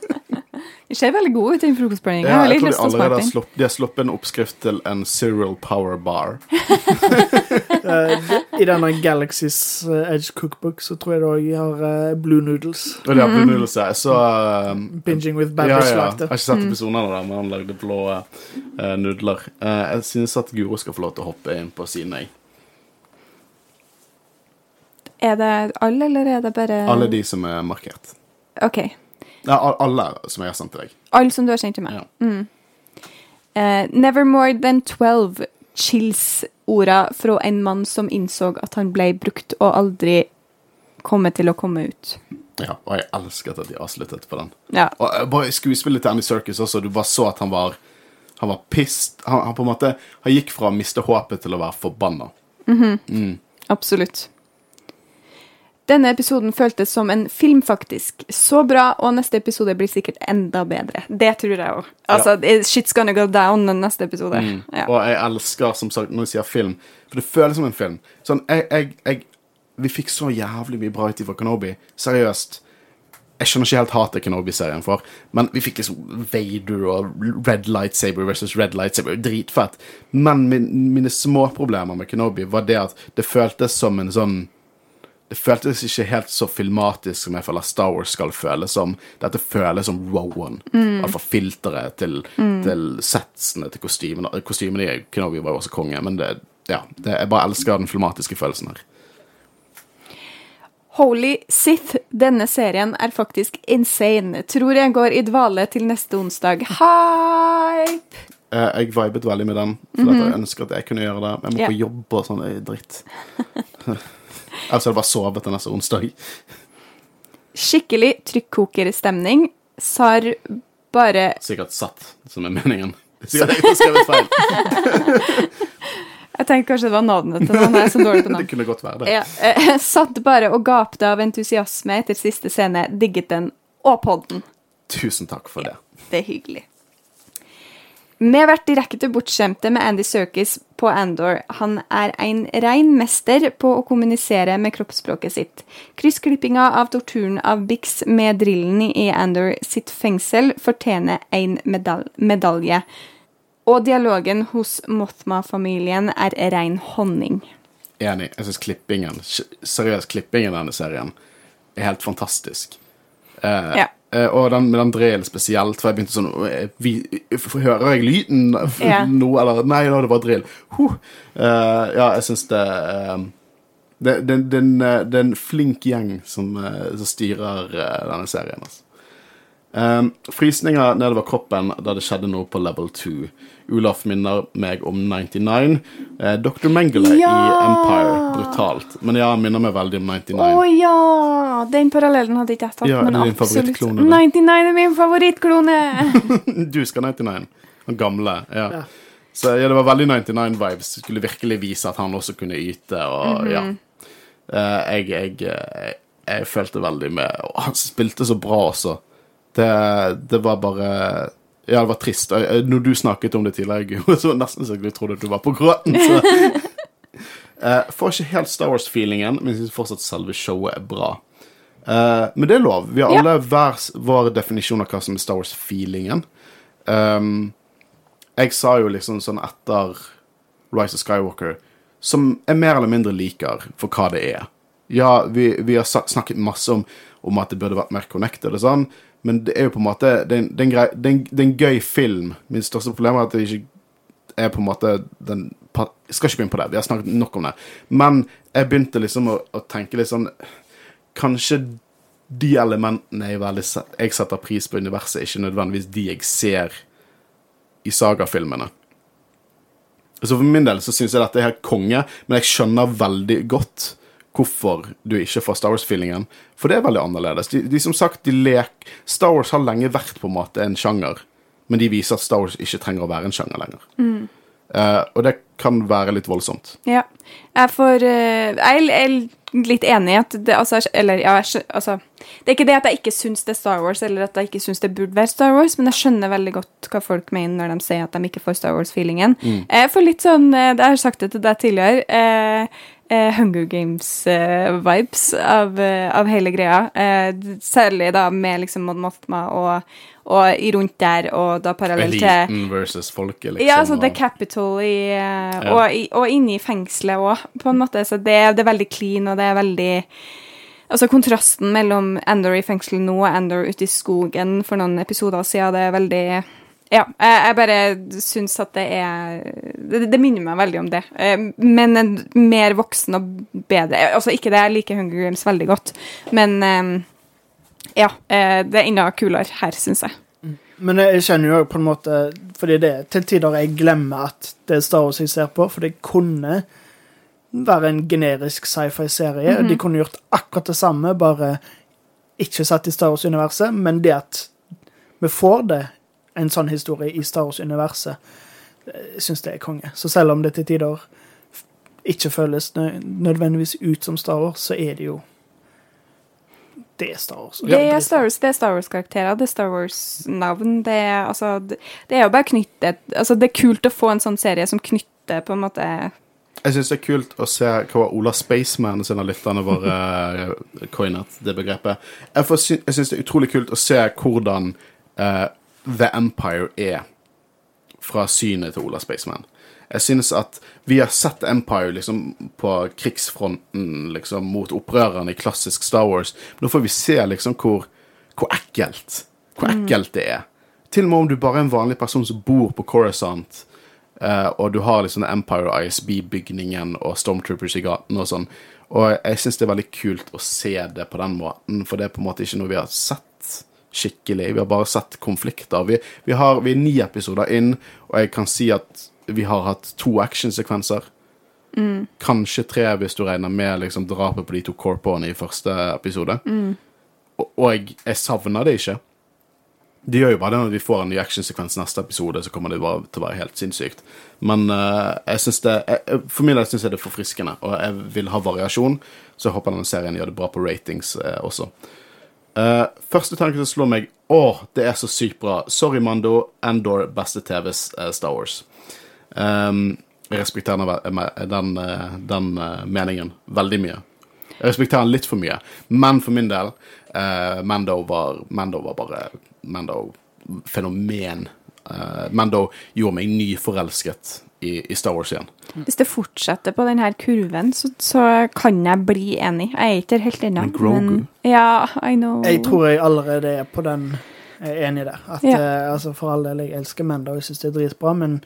Det ser veldig god ut, i frokostblandinga. Ja, jeg jeg tror de allerede har sluppet, de har sluppet en oppskrift til en Cereal Power Bar. Eh, I denne Galaxy's eh, Edge Cookbook så tror jeg de òg har eh, Blue Noodles. Og de har Blue Noodles, seg. Så uh, Binging with ja, Babbers ja. lagde. Jeg har ikke sett episoden av det, der, men han lagde blå uh, nudler. Uh, jeg synes at Guro skal få lov til å hoppe inn på siden, jeg. Er det alle, eller er det bare Alle de som er markert. OK. Ja, alle som jeg har sendt til deg. Alle som du har sendt til meg. Ja. Eh, never more than 12 chills-orda fra en mann som innså at han ble brukt og aldri kommet til å komme ut. Ja, og jeg elsket at de avsluttet på den. Ja. Og eh, bare skuespillet til Andy Serkis også, du bare så at han var Han var pissed. Han, han på en måte Han gikk fra å miste håpet til å være forbanna. Absolutt. Denne episoden føltes som en film, faktisk. Så bra, og neste episode blir sikkert enda bedre. Det tror jeg òg. Altså, ja. shit's gonna go down den neste episode. Ja. Og jeg elsker, som sagt, når jeg sier film, for det føles som en film. Sånn, jeg, jeg, jeg Vi fikk så jævlig mye bra ut fra Kenobi. Seriøst. Jeg skjønner ikke helt hatet Kenobi-serien for, men vi fikk liksom Vader og Red Lightsaber versus Red Lightsaber. Dritfett. Men min, mine småproblemer med Kenobi var det at det føltes som en sånn det føltes ikke helt så filmatisk som jeg føler Star Wars skal føles som. Dette føles som Rowan. Altså filteret til, til setsene til kostymene. Kostymene i Kenobi var jo også konge, men det, ja, det, jeg bare elsker den filmatiske følelsen her. Holy Sith, denne serien er faktisk insane. Tror jeg går i dvale til neste onsdag. Hype! Eh, jeg vibet veldig med den, for at jeg ønsker at jeg kunne gjøre det. Jeg må yeah. på jobb og sånn, dritt. Ellers hadde bare sovet til neste onsdag. Skikkelig trykkokerstemning. Sar bare Sikkert satt, som er meningen. Sikkert jeg har skrevet feil. Jeg tenkte kanskje det var navnet til noen. Jeg er så dårlig på Det kunne godt være det. Ja, eh, satt bare og gapte av entusiasme etter siste scene. Digget den. Og podden. Tusen takk for det. Det er hyggelig. Vi vært direkte bortskjemte med Andy Serkis på Andor. Han er en rein mester på å kommunisere med kroppsspråket sitt. Kryssklippinga av torturen av Bix med drillen i Andor sitt fengsel fortjener en medal medalje. Og dialogen hos Mothma-familien er rein honning. Enig. Jeg syns klippingen, seriøst klippingen i denne serien, er helt fantastisk. Uh, Ja. Eh, og den, med den drelen spesielt, for jeg begynte sånn eh, vi, Hører jeg lyden Ja. nå, eller Nei, nå er det bare drill. Huh. Uh, ja, jeg syns det eh, det, det, det, er en, flink gjeng som, som styrer denne serien. Altså. Um, frysninger nedover kroppen da det skjedde noe på level 2. Olaf minner meg om 99. Eh, Dr. Mengele Ja! i Empire. Brutalt. Men ja, minner meg veldig om 99. Å ja! Den parallellen hadde ikke jeg tatt. Ja, men absolutt. favorittklone, 99 er min favorittklone! Du skal 99. Den gamle. Ja. Ja. Så ja, det var veldig 99-vibes. Skulle virkelig vise at han også kunne yte, og Mhm. ja. Eh, jeg, jeg, jeg følte veldig med Og han spilte så bra også. Det, det var bare Ja, det var trist. Eh, Når du snakket om det tidligere, så var det nesten så jeg trodde at du var på gråten. Eh, får ikke helt Star Wars-feelingen, men syns fortsatt selve showet er bra. Uh, men det er lov. Vi har Ja. alle hver vår definisjon av hva som er Star Wars-feelingen. Um, jeg sa jo liksom sånn etter Rise of Skywalker, som jeg mer eller mindre liker for hva det er. Ja, vi, vi har snakket masse om, om at det burde vært mer connected og sånn, men det er jo på en måte Det er en, gøy film. Min største problem er at det ikke er på en måte den Jeg skal ikke begynne på det, vi har snakket nok om det. Men jeg begynte liksom å, å tenke litt sånn Kanskje de elementene jeg, veldig, jeg setter pris på i universet, er ikke nødvendigvis de jeg ser i sagafilmene. Så for min del så syns jeg dette er helt konge, men jeg skjønner veldig godt hvorfor du ikke får Star Wars-feelingen. For det er veldig annerledes. De, de som sagt, de lek Star Wars har lenge vært på en måte en sjanger, men de viser at Star Wars ikke trenger å være en sjanger lenger. Eh, og det kan være litt voldsomt. Ja. Jeg får uh, Jeg er litt enig i at det altså Eller, ja, jeg altså Det er ikke det at jeg ikke syns det er Star Wars, eller at jeg ikke syns det burde være Star Wars, men jeg skjønner veldig godt hva folk mener når de sier at de ikke får Star Wars-feelingen. Jeg får litt sånn eh, Jeg har sagt det til deg tidligere. Eh, Hunger Games-vibes av, eh, av hele greia. Eh, særlig da med liksom Mod Mothma og, og rundt der, og da parallelt til Eliten versus folket, liksom. ja, altså The Capital i, eh, og, og inne i fengselet òg, på en måte. Så det, det er veldig clean, og det er veldig Altså kontrasten mellom Andor i fengsel nå og Andor ute i skogen for noen episoder siden, det er veldig Ja, jeg, bare syns at det er det, det minner meg veldig om det. Eh, Men en mer voksen og bedre Altså ikke det, jeg liker Hunger Games veldig godt, men eh, ja. eh, Det er enda kulere her, syns jeg. Men jeg kjenner jo på en måte Fordi det er til tider jeg glemmer at det er Star Wars jeg ser på, for det kunne være en generisk sci-fi-serie. De kunne gjort akkurat det samme, bare ikke satt i Star Wars-universet, men det at vi får det, en sånn historie i Star Wars-universet, jeg syns det er konge. Så selv om det til tider ikke føles nødvendigvis ut som Star Wars, så er det jo Det er Star Wars. Det er Star Wars, det er Star Wars-karakterer, det er Star Wars-navn. Det, altså, det, det er jo bare knyttet altså, Det er kult å få en sånn serie som knytter på en måte Jeg syns det er kult å se hva Ola Spaceman sin av lytterne våre uh, coinet, det begrepet. Jeg, får jeg syns det er utrolig kult å se hvordan eh, The Empire er fra synet til Ola Spaceman. Jeg synes at vi har sett Empire liksom på krigsfronten liksom mot opprørerne i klassisk Star Wars. Nå får vi se liksom hvor, hvor ekkelt Hvor ekkelt det er. Til og med om du bare er en vanlig person som bor på Coruscant, uh, og du har liksom Empire ISB-bygningen og Stormtroopers i gaten og sånn. Og jeg syns det er veldig kult å se det på den måten, for det er på en måte ikke noe vi har sett skikkelig. Vi har bare sett konflikter. Vi, vi, har, vi er ni episoder inn, og jeg kan si at vi har hatt to actionsekvenser. Kanskje tre, hvis du regner med liksom, drapet på de to corpoene i første episode. Og, og jeg, jeg savner det ikke. Det gjør jo bare det når vi får en ny actionsekvens neste episode, så kommer det bare til å være helt sinnssykt. Men uh, jeg synes det jeg- For min del syns jeg det er forfriskende, og jeg vil ha variasjon, så jeg håper denne serien gjør det bra på ratings uh, også. Eh, første tanke som slår meg Å, det er så sykt bra. Sorry, Mando. Endor, beste TVs uh, Star Wars. Um, jeg respekterer den, den, eh, eh, meningen veldig mye. Jeg respekterer den litt for mye, men for min del eh, Mando, var, Mando var bare Mando fenomen. Eh, Mando gjorde meg nyforelsket i, i Star Wars igjen. Hvis det fortsetter på denne kurven, så, så kan jeg bli enig. Jeg er ikke der helt ennå. Men Grogu? Ja, I know. Jeg tror jeg allerede er på den Jeg er enig der. At, Ja. eh, altså For all del, jeg elsker Mando, jeg syns det er dritbra, men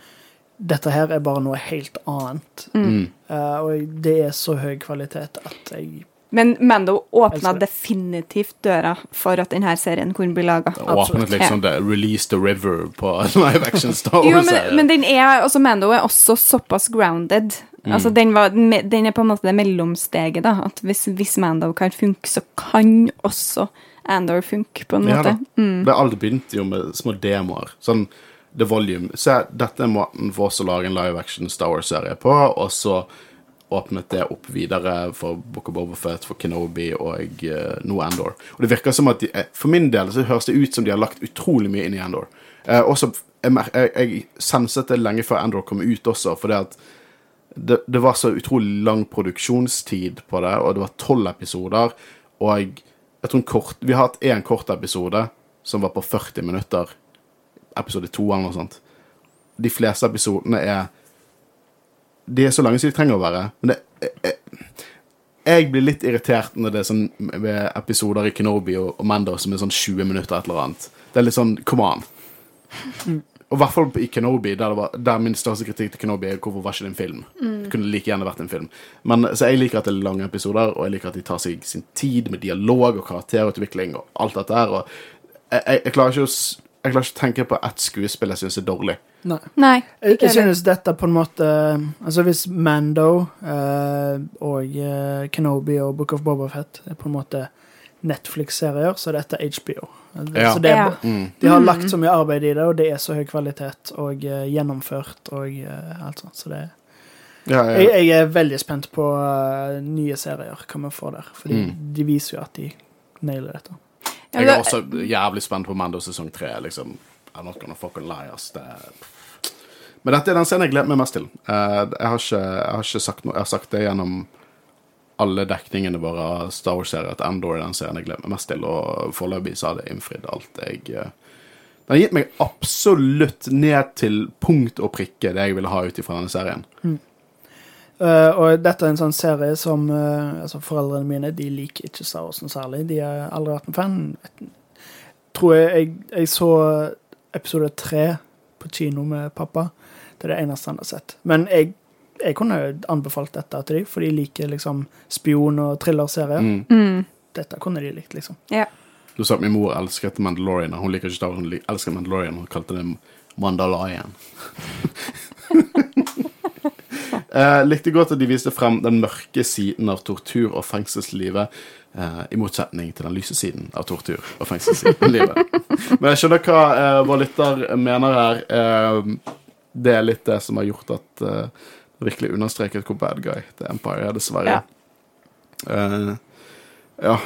dette her er bare noe helt annet. Mm. Uh, og det er så høy kvalitet at jeg Men Mando åpna definitivt døra for at denne serien kunne bli laga. Åpnet liksom det Release the River på live action Star Wars. jo, men, men den er, også Mando er også såpass grounded. Mm. Altså den, var, den er på en måte det mellomsteget. da At hvis, hvis Mando kan funke, så kan også Andor funke, på en Ja måte. Mm. Det alt begynte jo med små demoer. Sånn The Volume. Se, dette er måten for oss å lage en live action Star Wars-serie på, og så åpnet det opp videre for Book of Overfett, for Kenobi og uh, nå Andor. Og det virker som at de, eh, For min del så høres det ut som de har lagt utrolig mye inn i Andor. Uh, også, jeg, jeg, jeg senset det lenge før Andor kom ut også, at det, det var så utrolig lang produksjonstid på det, og det var tolv episoder. Og jeg, jeg tror kort, vi har hatt én kort episode som var på 40 minutter. Episode to eller noe sånt. De fleste episodene er De er så lange som de trenger å være. Men det jeg, jeg blir litt irritert når det er sånn med episoder i Kenobi og, og Mando som er sånn 20 minutter et eller annet. Det er litt sånn Come on. Og i hvert fall i Kenobi, der, var, der min største kritikk til Kenobi er hvorfor var ikke det en film. Det kunne like gjerne vært en film. Men, så jeg liker at det er lange episoder, og jeg liker at de tar seg sin tid med dialog og karakterutvikling og alt dette her. Og jeg, jeg, jeg, klarer ikke å, jeg klarer ikke å tenke på ett skuespill jeg syns er dårlig. Nei. Nei. Jeg, jeg synes dette på en måte Altså Hvis Mando eh, og eh, Kenobi og Book of Bobafett er på en måte Netflix-serier, så er dette HBO. Ja. Så det er, Ja. Mm. De har lagt så mye arbeid i det, og det er så høy kvalitet og eh, gjennomført og eh, alt sånt. Så det, Ja, ja, Jeg, jeg er veldig spent på uh, nye serier, hva vi får der. Fordi Mm. de viser jo at de nailer dette. Jeg er også jævlig spent på Mando sesong tre. Liksom. I'm not gonna fucking lie, ass. Det... Men dette er den scenen jeg gleder meg mest til. Eh, jeg, har ikke, jeg har ikke sagt noe Jeg har sagt det gjennom alle dekningene våre av Star Wars-serier at Endor er den serien jeg gleder meg mest til, og foreløpig så har det innfridd alt jeg eh, Den har gitt meg absolutt ned til punkt og prikke det jeg ville ha ut ifra denne serien. Eh, og dette er en sånn serie som uh, altså Foreldrene mine de liker ikke Star Wars noe særlig. De har aldri vært en fan. Tror jeg, jeg Jeg så episode tre på kino med pappa. Det er det eneste han har sett. Men jeg, jeg kunne anbefalt dette til dem, for de liker liksom spion- og thrillerserier. Mm. Mm. Dette kunne de likt, liksom. Ja. Du sa at min mor elsket Mandalorian. og Hun liker ikke Star Wars, hun elsker Mandalorian. Hun kalte det Mandalorian. eh, likte godt at de viste frem den mørke siden av tortur og fengselslivet, eh, i motsetning til den lyse siden av tortur og fengselslivet. Men jeg skjønner hva eh, vår lytter mener her. Eh, det er litt det som har gjort at eh, virkelig understreket hvor bad guy The Empire er, dessverre. Eh, ja.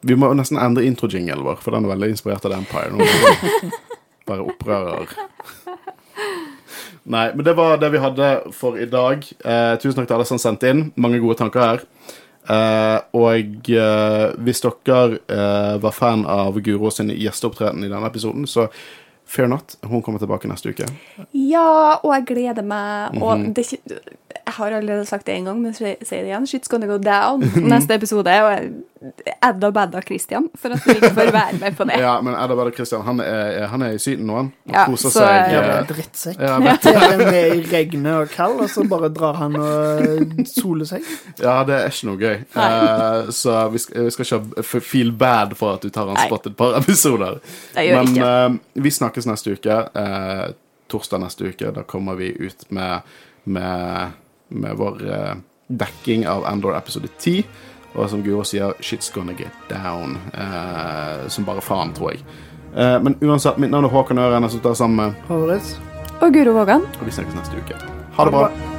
Vi må nesten endre intro-jinglen vår, for den er veldig inspirert av The Empire. Nå bare opprører. Nei, men det var det vi hadde for i dag. Eh, tusen takk til alle som sendte inn. Mange gode tanker her. Eh, og eh, hvis dere eh, var fan av Guro sin gjesteopptreden i denne episoden, så fear not. Hun kommer tilbake neste uke. Ja, og jeg gleder meg. Og Mhm. det, er ikke- jeg har allerede sagt det en gang, men sier det igjen. Shit's gonna go down neste episode. Og Edda badda Christian for at du ikke får være med på det. Ja, men Edda Bader Christian, han er, han er i Syden nå, han. Og Ja, koser så- seg. Jævla eh, drittsekk. ja, men. er med i regnet og kald, og så bare drar han og soler seg. Ja, det er ikke noe gøy. Uh, så vi skal, vi skal ikke feel bad for at du tar en Nei. spot et par episoder. Men eh, vi snakkes neste uke. Uh, torsdag neste uke. Da kommer vi ut med, med, med vår eh, dekking av Endor episode 10. Og som Guro sier, 'shit's gonna get down'. eh, som bare faen, tror jeg. Eh, men uansett, mitt navn er Håkon Øren. Jeg som tar sammen med Håvard? Og Guro Vågan. Og vi snakkes neste uke. Ha det bra.